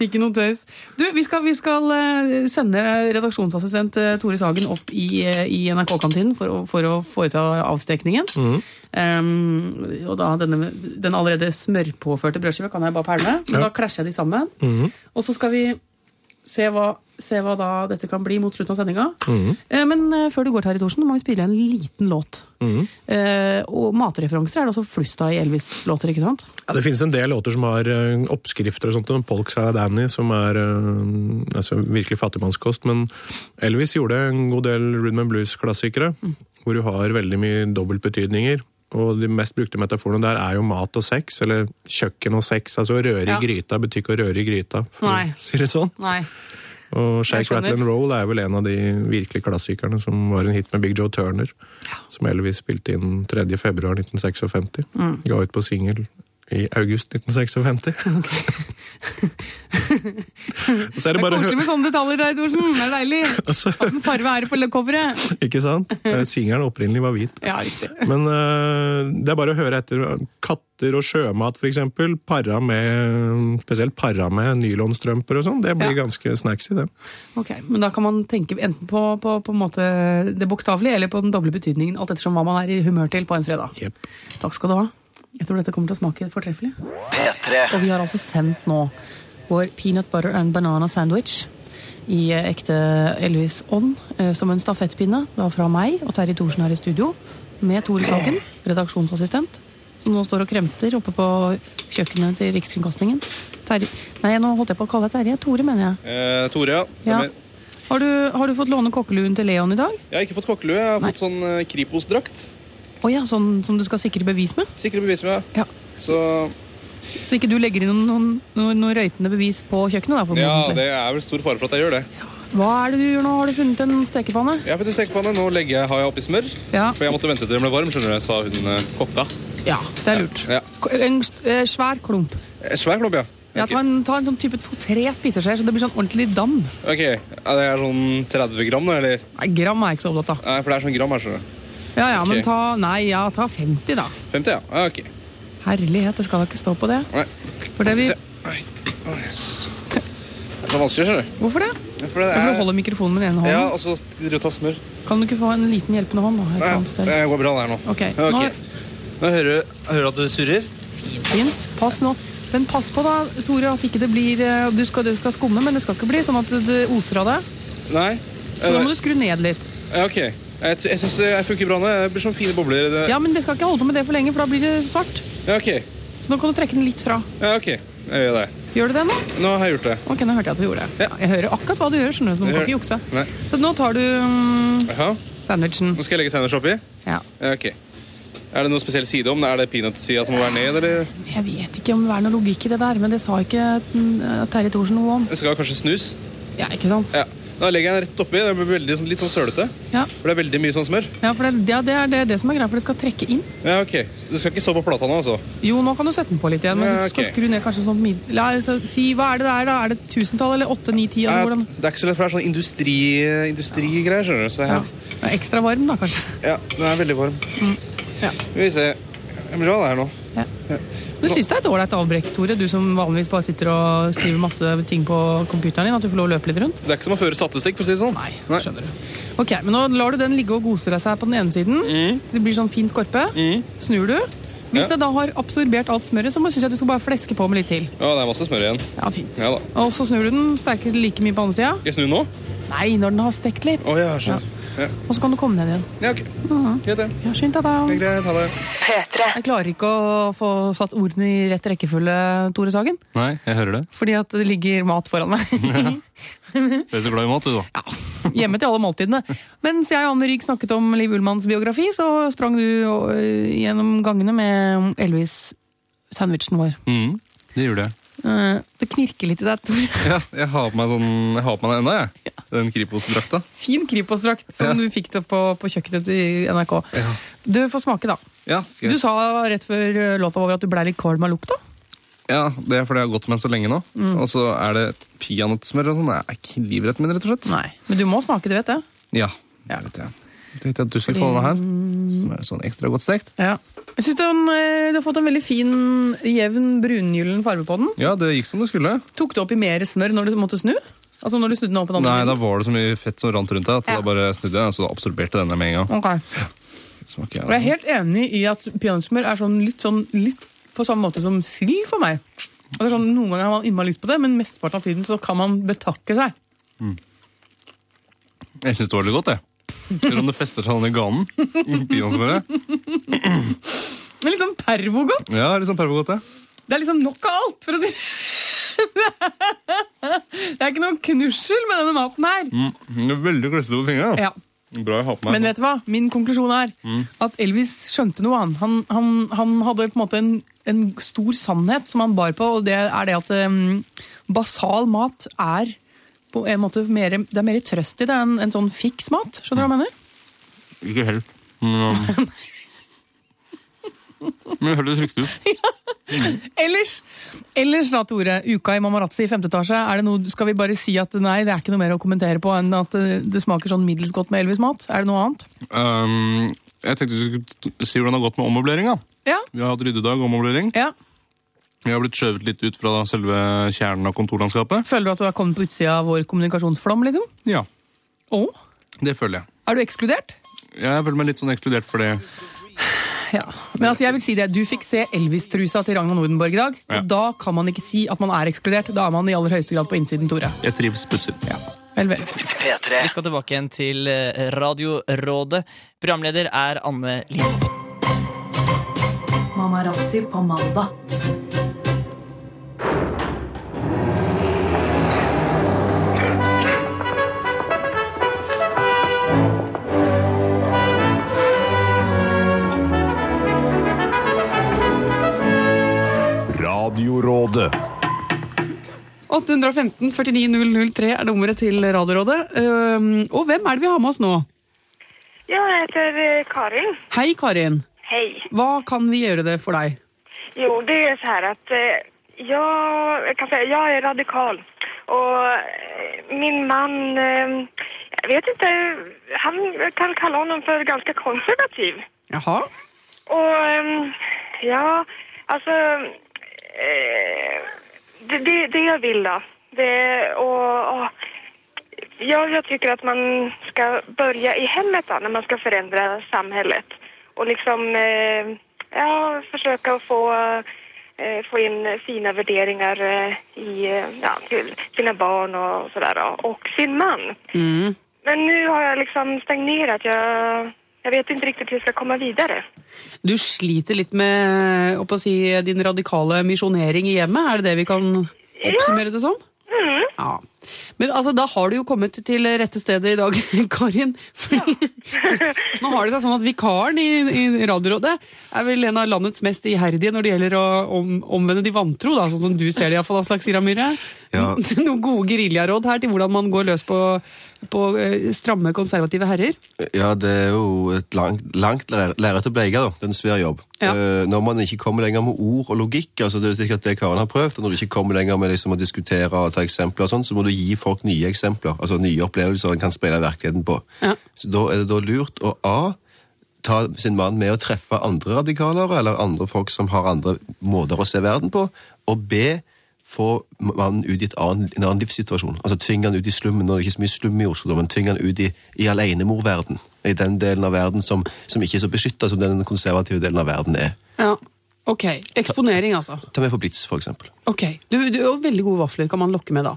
ikke noe tøys. Du, vi skal, vi skal eh, sende redaksjonsassistent eh, Tore Sagen opp i, eh, i NRK-kantinen for, for å foreta avstekningen. Mm. Um, og da denne, den allerede smørpåførte brødskiva kan jeg bare pælme. Men Ja. da klasjer jeg de sammen. Mm. Og så skal vi se hva, se hva da dette kan bli mot slutten av sendinga. Mm. Eh, Men eh, før du går, Terje Thorsen, må vi spille en liten låt. Mm. Eh, og matreferanser er det også flust av i Elvis-låter, ikke sant? Ja, det finnes en del låter som har oppskrifter og sånt. Polk Sarah Danny, som er altså, virkelig fattigmannskost. Men Elvis gjorde en god del rhythm and blues-klassikere, hvor du har veldig mye dobbeltbetydninger. Og de mest brukte metaforene der er jo mat og sex, eller kjøkken og sex. Altså røre Ja. i gryta betyr ikke å røre i gryta, for Nei. å si det sånn. Nei. Og Shake. Rattle and Roll er vel en av de virkelige klassikerne som var en hit med Big Joe Turner. Som Elvis spilte inn 3. februar 1956. Mm. Ga ut på singel i august 1956. Og så er det Det er bare koselig med sånne detaljer, Reid Thorsen. Det er deilig. Altså- Hvilken farve er det på coveret? Ikke sant? Eh, Singelen opprinnelig var hvit. Ja, riktig. Men uh, det er bare å høre etter katter og sjømat, eksempel. Para med, spesielt para med nylonstrømper og sånn. Det blir ganske snacksy, det. Ok, Men da kan man tenke enten på, på, på en måte det bokstavelige eller på den doble betydningen, alt ettersom hva man er i humør til på en fredag. Takk skal du ha. Jeg tror dette kommer til å smake fortreffelig. P3. Og vi har altså sendt nå vår peanut butter and banana sandwich i eh, ekte Elvis-ånd eh, som en stafettpinne da fra meg og Terje Thorsen her i studio med Tore Sagen, redaksjonsassistent, som nå står og kremter oppe på kjøkkenet til Rikskringkastingen. Terje, nei, nå holdt jeg på å kalle deg Terje. Tore, mener jeg. Eh, Tore, ja. Ja. Har du, har du fått låne kokkeluen til Leon i dag? Jeg har ikke fått kokkelue, jeg har fått sånn eh, Kripos-drakt. Å ja, sånn som du skal sikre bevis med? Sikre bevis med, ja. Så Så ikke du legger inn noen, noen, noen, røytende bevis på kjøkkenet? da, ja, det er vel stor fare for at jeg gjør det. Hva er det du gjør nå? Har du funnet en stekepanne? Jeg har funnet en stekepanne, nå legger jeg, har jeg oppi smør. Ja. For jeg måtte vente til den ble varm, skjønner du, sa hun eh, kokka. Ja, det er lurt. Ja. En eh, svær klump. En Svær klump, ja. Ja, ta, en, ta en sånn type to-tre spiseskjeer, så det blir sånn ordentlig dam. Ok, er Det er sånn 30 gram, da, eller? Nei, gram er jeg ikke så opptatt av. Nei, for det er sånn gram her, skjønner du. Ja, ja, men ta, nei, ja, ta 50 da. 50, ja. ja ok. Herlighet, det skal da ikke stå på det. Nei. For det vi... Det er vanskelig, skjønner du. Hvorfor det? Ja, for det er... for er... du holder mikrofonen med den ene hånden. Ja, og så driver du smør. Kan du ikke få en liten hjelpende hånd? da, Nei, det går bra der nå. Ok, okay. nå- Nå hører du hører du at du surrer. Fint. Pass nå. Men pass på da, Tore, at ikke det blir eh, du skal, Det skal skumme, men det skal ikke bli sånn at det- det oser av deg. Nei. Så da må du skru ned litt. Ja, ok. Jeg, jeg syns det funker bra nå. Det blir sånn fine bobler. Det... Ja, men det skal ikke holde på med det for lenge, for da blir det svart. Ja, ok. Så nå kan du trekke den litt fra. Ja, ok. Jeg gjør det. Gjør du det nå? Nå har jeg gjort det. Ok, nå hørte jeg at du gjorde det. Ja, Jeg hører akkurat hva du gjør, skjønner du, så nå Jeg kan ikke jukse. Nei. Så nå tar du um, sandwichen. Nå skal jeg legge sandwich oppi? Ja. Ja, ok. Er det noe spesiell side om? Er det peanøttsida som må være ned, eller? Jeg vet ikke om det er noe logikk i det der, men det sa ikke mm, Terje Thorsen noe om. Det skal kanskje snus? Ja, ikke sant? Ja. Da legger jeg den rett oppi. Det blir veldig, sånn- litt sånn sølete. Ja. For det er veldig mye sånn smør. Ja, for det, ja, det, er, det det som er greia, for det skal trekke inn. Ja, ok. Det skal ikke stå på plata nå, altså? Jo, nå kan du sette den på litt igjen, men Ja, du skal skru ned kanskje sånn mid... La, altså, si, hva er det det er da? Er det tusentall eller åtte, ni, ti? Altså? Det er ikke så lett, for det er sånn industri, industrigreier, skjønner du. Så her. Det er ekstra varm da, kanskje. Ja, den er veldig varm. Ja. Vi får se. Det blir bra det her nå. Ja. Du syns det er et ålreit avbrekk, Tore, du som vanligvis bare sitter og skriver masse ting på computeren din, at du får lov å løpe litt rundt? Det er ikke som å føre statistikk, for å si det sånn. Nei, skjønner du. Ok, men nå lar du den ligge og gose deg seg på den ene siden. Det blir sånn fin skorpe. Snur du. Hvis Mm. Ja. det da har absorbert alt smøret, så synes jeg du skal bare fleske på med litt til. Ja, det er masse smør igjen. Ja, fint. Ja. Og så snur du den, sterkere like mye på andre sida. Skal jeg snu nå? Nei, når den har stekt litt. Oh, ja, skjønner. Ja. Og så kan du komme ned igjen. Ja, ok. Mhm. Greit, det. Ja, Skynd deg, da. Greit, ha det. Jeg klarer ikke å få satt ordene i rett rekkefølge, Tore Sagen. Nei, jeg hører det. Fordi at det ligger mat foran meg. Du er så glad i mat, du, da. Ja. Hjemme til alle måltidene. Mens jeg og Anne Rygg snakket om Liv Ullmanns biografi, så sprang du øh, gjennom gangene med Elvis-sandwichen vår. Mm, det gjorde jeg. Eh, Det knirker litt i deg, Tor. Ja, jeg har på meg, sånn, jeg har på meg den ennå, jeg. Den Kripos-drakta. Fin Kripos-drakt som Ja. du fikk det på, på kjøkkenet til NRK. Du får smake, da. Ja, Du sa rett før øh, låta over at du blei litt kvalm av lukta. ja, det er fordi jeg har gått med den så lenge nå. Mm. Og så er det peanøttsmør og sånn. Jeg er ikke livretten min, rett og slett. Nei, Men du må smake, du vet det. Ja, det vet jeg. Jeg tenkte at du skulle få med her, som er sånn ekstra godt stekt. Ja. Jeg synes du, har øh, du har fått en veldig fin, jevn brungyllen farge på den. Ja, det gikk som det skulle. Tok du oppi mer smør når du måtte snu? Altså når du snudde den opp på den Nei, siden? da var det så mye fett som rant rundt deg, at Ja. da bare snudde jeg, så absorberte denne med en gang. Okay. Ok. Og jeg er helt enig i at peanøttsmør er sånn litt, sånn litt på samme måte som sild for meg. Altså sånn, noen ganger har man innmari lyst på det, men mesteparten av tiden så kan man betakke seg. Jeg syns det var litt godt, jeg. Selv om det fester seg i ganen. Peanøttsmøret. Men sånn pervogodt. Ja, sånn pervogodt, ja. Det er liksom nok av alt, for å si Det er ikke noe knussel med denne maten her. Mm, det er veldig kløsete på fingrene. Ja. Bra jeg har på meg. Men vet du hva? Min konklusjon er Mm. at Elvis skjønte noe. Han, han, han, han hadde på en måte en, en stor sannhet som han bar på, og det er det at um, basal mat er på en måte mer, det er mer trøst i det enn en sånn fiks mat. Skjønner du hva jeg mener? Ikke helt. Men, um, men det hørtes riktig ut. Ellers, ellers da, Tore, uka i Mamarazzi i femte etasje, er det noe, skal vi bare si at nei, det er ikke noe mer å kommentere på enn at det, det smaker sånn middels godt med Elvis-mat? Er det noe annet? Um, jeg tenkte du skulle si hvordan det har gått med ommøbleringa. Ja. Vi har hatt ryddedag og ommøblering. Ja. Vi har blitt skjøvet litt ut fra selve kjernen av kontorlandskapet. Føler du at du har kommet på utsida av vår kommunikasjonsflom, liksom? Ja, Å? det føler jeg. Er du ekskludert? Ja, Jeg føler meg litt sånn ekskludert for det. Ja. Men altså, jeg vil si det, du fikk se Elvis-trusa til Ragna Nordenborg i dag. Ja. Og da kan man ikke si at man er ekskludert. Da er man i aller høyeste grad på innsiden, Tore. Jeg trives utsiden. Ja. Vel, vel. Vi skal tilbake igjen til eh, Radiorådet. Programleder er Anne Lind. Mamarazzi på mandag. Radiorådet. 815 49 003 er nummeret til Radiorådet. Ehm, og hvem er det vi har med oss nå? Jeg heter eh, Karin. Hei, Karin. Hei. Hva kan vi gjøre det for deg? Jo, det er så her at ja, jag, jag kan si, jeg er radikal. Och eh, min mann Jeg vet ikke han Jeg kan kalle ham for ganske konservativ. Jaha. Och ehm, ja, alltså eh, det, det, det jag vill då, det och, och jag, jag tycker att man ska börja i hemmet då, när man ska förändra samhället. Och liksom, eh, ja, försöka få, eh, få in fina värderingar eh, i, eh, ja, till sina barn och sådär och sin man. Mm. Men nu har jag liksom stagnerat. Jag, jag vet ikke riktig hvordan jeg skal komme videre. Du sliter litt med si, din radikale misjonering i hjemmet? Er det det vi kan oppsummere det som? Mm. Ja. Men altså, da har du jo kommet til rette stedet i dag, Karin. Fordi nå har det seg sånn at vikaren i, i Radiorådet er vel en av landets mest iherdige når det gjelder å om, omvende de vantro, da, sånn som du ser det iallfall, Aslak Sira Myhre. Ja. Noen gode geriljaråd her til hvordan man går løs på, på eh, stramme, konservative herrer. Ja, det er jo et langt, langt lerret å bleike, da. Det er en svær jobb. Ja. Eh, Når man ikke kommer lenger med ord og logikk, altså det er sikkert det Karen har prøvd, og når du ikke kommer lenger med liksom å diskutere og ta eksempler og sånn, så må du gi folk nye eksempler, altså nye opplevelser en kan speile virkeligheten på. Ja. Så da er det da lurt å A. Ta sin mann med å treffe andre radikalere, eller andre folk som har andre måter å se verden på, og B. Få mannen ut i annen, en annen livssituasjon. Altså Tvinge han ut i slummen. Nå er det ikke så mye slum i Oslo, men tvinge han ut i, i alenemorverden. I den delen av verden som, som ikke er så beskytta som den konservative delen av verden er. Ja. Ok. Eksponering, altså. Ta med på Blitz, eksempel. Ok. Du, du, og veldig gode vafler kan man lokke med da.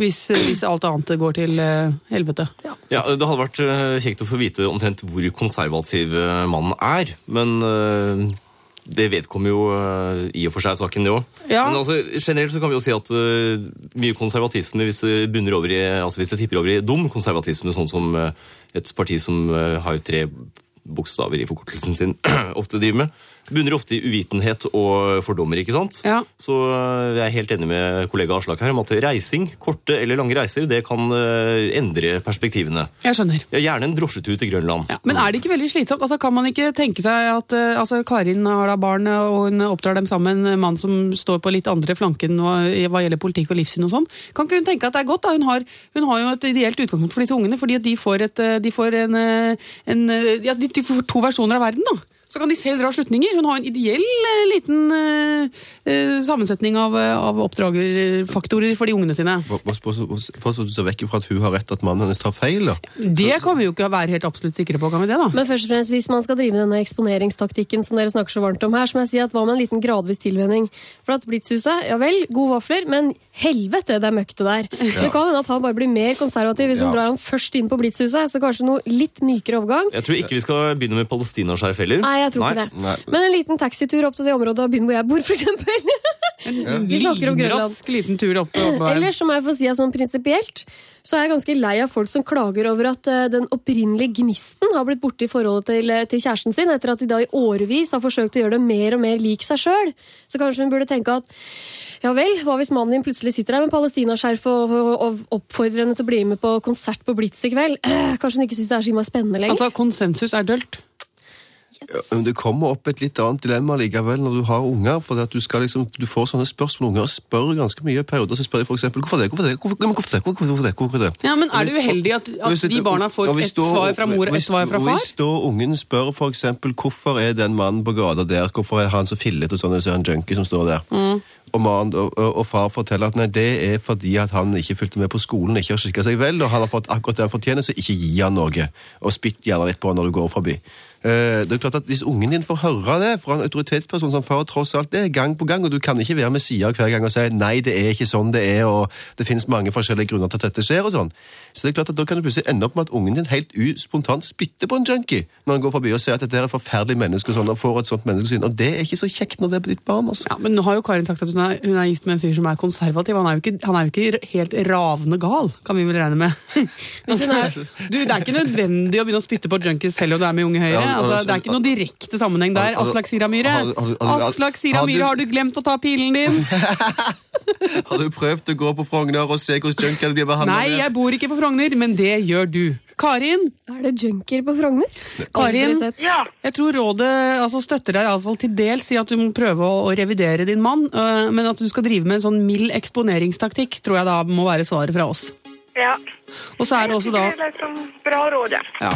Hvis, hvis alt annet går til eh, helvete. Ja, Det hadde vært eh, kjekt å få vite omtrent hvor konservativ eh, mannen er. Men det vedkommer jo i og for seg saken, det òg. Ja. Men altså, generelt så kan vi jo si at mye konservatisme, hvis det, bunner over i, altså hvis det tipper over i dum konservatisme, sånn som et parti som har tre bokstaver i forkortelsen sin, ofte driver med, bunner ofte i uvitenhet og fordommer. ikke sant? Ja. Så jeg er helt enig med kollega Aslak her om at reising, korte eller lange reiser, det kan eh, endre perspektivene. Jeg skjønner. Ja, gjerne en drosjetur til Grønland. Men er det ikke veldig slitsomt? Altså, kan man ikke tenke seg at eh, altså, Karin har da barn, eh, og hun oppdrar dem sammen, en mann som står på litt andre flanken hva, hva gjelder politikk og livssyn og sånn. Kan ikke hun tenke at det er godt? da? Hun har, hun har jo et ideelt utgangspunkt for disse ungene, fordi at de får, et, de får en, en ja, de, de får to versjoner av verden, da. Så kan de selv dra slutninger. Hun har en ideell eh, liten uh, sammensetning av, av oppdragerfaktorer for de ungene sine. Påstår du så vekk fra at hun har rett at mannen hennes tar feil? da? Det kan vi jo ikke være helt absolutt sikre på, kan vi det da? Men først og fremst, hvis man skal drive denne eksponeringstaktikken som dere snakker så varmt om her, så må jeg si at hva med en liten gradvis tilvenning? For at Blitzhuset, ja vel, gode vafler, men helvete, det er møkk det der. Det kan hende at han bare blir mer konservativ hvis hun drar han først inn på Blitzhuset, så kanskje noe litt mykere overgang. Jeg tror ikke vi skal begynne med palestinaskjerf heller. Nei, jeg tror ikke det. Men en liten taxitur opp til det området av byen hvor jeg bor, for eksempel. Vi snakker om Grønland. Lynrask liten tur opp til oppveien. Ellers så må jeg få si at sånn prinsipielt så er jeg ganske lei av folk som klager over at eh, den opprinnelige gnisten har blitt borte i forholdet til, eh, til kjæresten sin, etter at de da i årevis har forsøkt å gjøre det mer og mer lik seg sjøl. Så kanskje hun burde tenke at ja vel, hva hvis mannen din plutselig sitter der med palestinaskjerf og, og, og oppfordrer henne til å bli med på konsert på Blitz i kveld? Eh, kanskje hun ikke syns det er så innmari spennende lenger? Altså, konsensus er dølt. Ja, Men det kommer opp et litt annet dilemma likevel når du har unger. for at du, skal liksom, du får sånne spørsmål. Unger spør ganske mye i perioder. Så spør de eksempel, hvorfor det, hvorfor det, hvorfor, det? hvorfor det, hvorfor, hvorfor det, hvorfor det? Ja, men er det uheldig at, at de barna får et svar fra mor og ett svar fra far? Hvis da ungen spør eksempel, hvorfor er den mannen på gata der, hvorfor er han så fillete og sånn, og så er han junkie som står der. Mm. Og, man, og, og, og far forteller at nei, det er fordi at han ikke fulgte med på skolen, ikke har skikka seg vel, og han har fått akkurat det han fortjener, så ikke gi han noe. Og spytt gjerne litt på han når du går forbi. Eh, det er klart at Hvis ungen din får høre det fra en autoritetsperson som far, tross alt det gang på gang, og du kan ikke være med sida hver gang og si nei, det er ikke sånn det er, og det finnes mange forskjellige grunner til at dette skjer, og sånn. Så det er klart at da kan du plutselig ende opp med at ungen din helt uspontant spytter på en junkie når han går forbi og ser at dette er et forferdelig menneske, og sånn, og får et sånt menneskesyn. Og det er ikke så kjekt når det er på ditt barn. altså. Ja, men nå har jo Karin sagt at hun er, hun er gift med en fyr som er konservativ. Han er jo ikke, han er jo ikke helt ravende gal, kan vi vel regne med. Hvis er- du, det er ikke nødvendig å begynne å spytte på junkies selv om du er med i Unge Høyre. Ja, Altså, altså, det er ikke noe direkte sammenheng der. Aslak Sira Myhre, har- har- har- Aslak Sira har du- Myhre, har du glemt å ta pilen din? Har du prøvd å gå på Frogner og se hvordan junkiene blir behandlet? Nei, jeg bor ikke på Frogner, men det gjør du. Karin? Er det junkier på Frogner? Karin, jeg tror rådet altså, støtter deg iallfall til dels i at du må prøve å, å revidere din mann, øh, men at du skal drive med en sånn mild eksponeringstaktikk, tror jeg da må være svaret fra oss. Ja. Og så er det også da Det er liksom bra råd, ja. ja.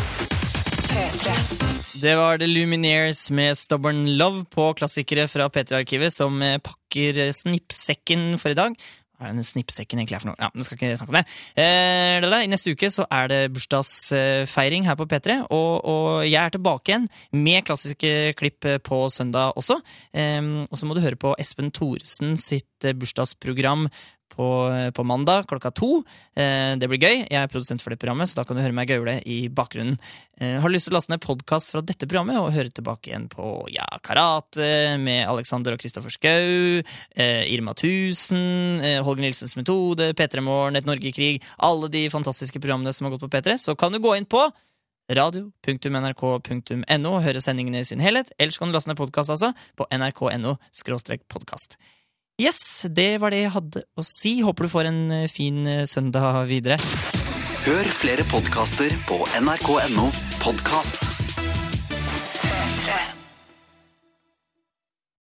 Det var The Lumineers med Stubborn Love på klassikere fra P3-arkivet som eh, pakker eh, snippsekken for i dag. Er denne snippsekken egentlig er for noe? Ja, men skal ikke snakke om det. Eh, neste uke så er det bursdagsfeiring her på P3, og, og jeg er tilbake igjen med klassiske klipp på søndag også. Eh, og så må du høre på Espen Thoresen sitt bursdagsprogram på, på mandag klokka to. Eh, det blir gøy. Jeg er produsent for det programmet, så da kan du høre meg gaule i bakgrunnen. Eh, har du lyst til å laste ned podkast fra dette programmet og høre tilbake igjen på ja, Karate med Alexander og Kristoffer Schou, eh, Irma 1000, eh, Holger Nilsens metode, P3 Morgen, Et Norge i krig, alle de fantastiske programmene som har gått på P3, så kan du gå inn på radio.nrk.no og høre sendingene i sin helhet. Ellers kan du laste ned podkast altså, på nrk.no podkast. Yes, det var det jeg hadde å si. Håper du får en eh, fin eh, søndag videre. Hør flere podkaster på nrk.no podkast. P3.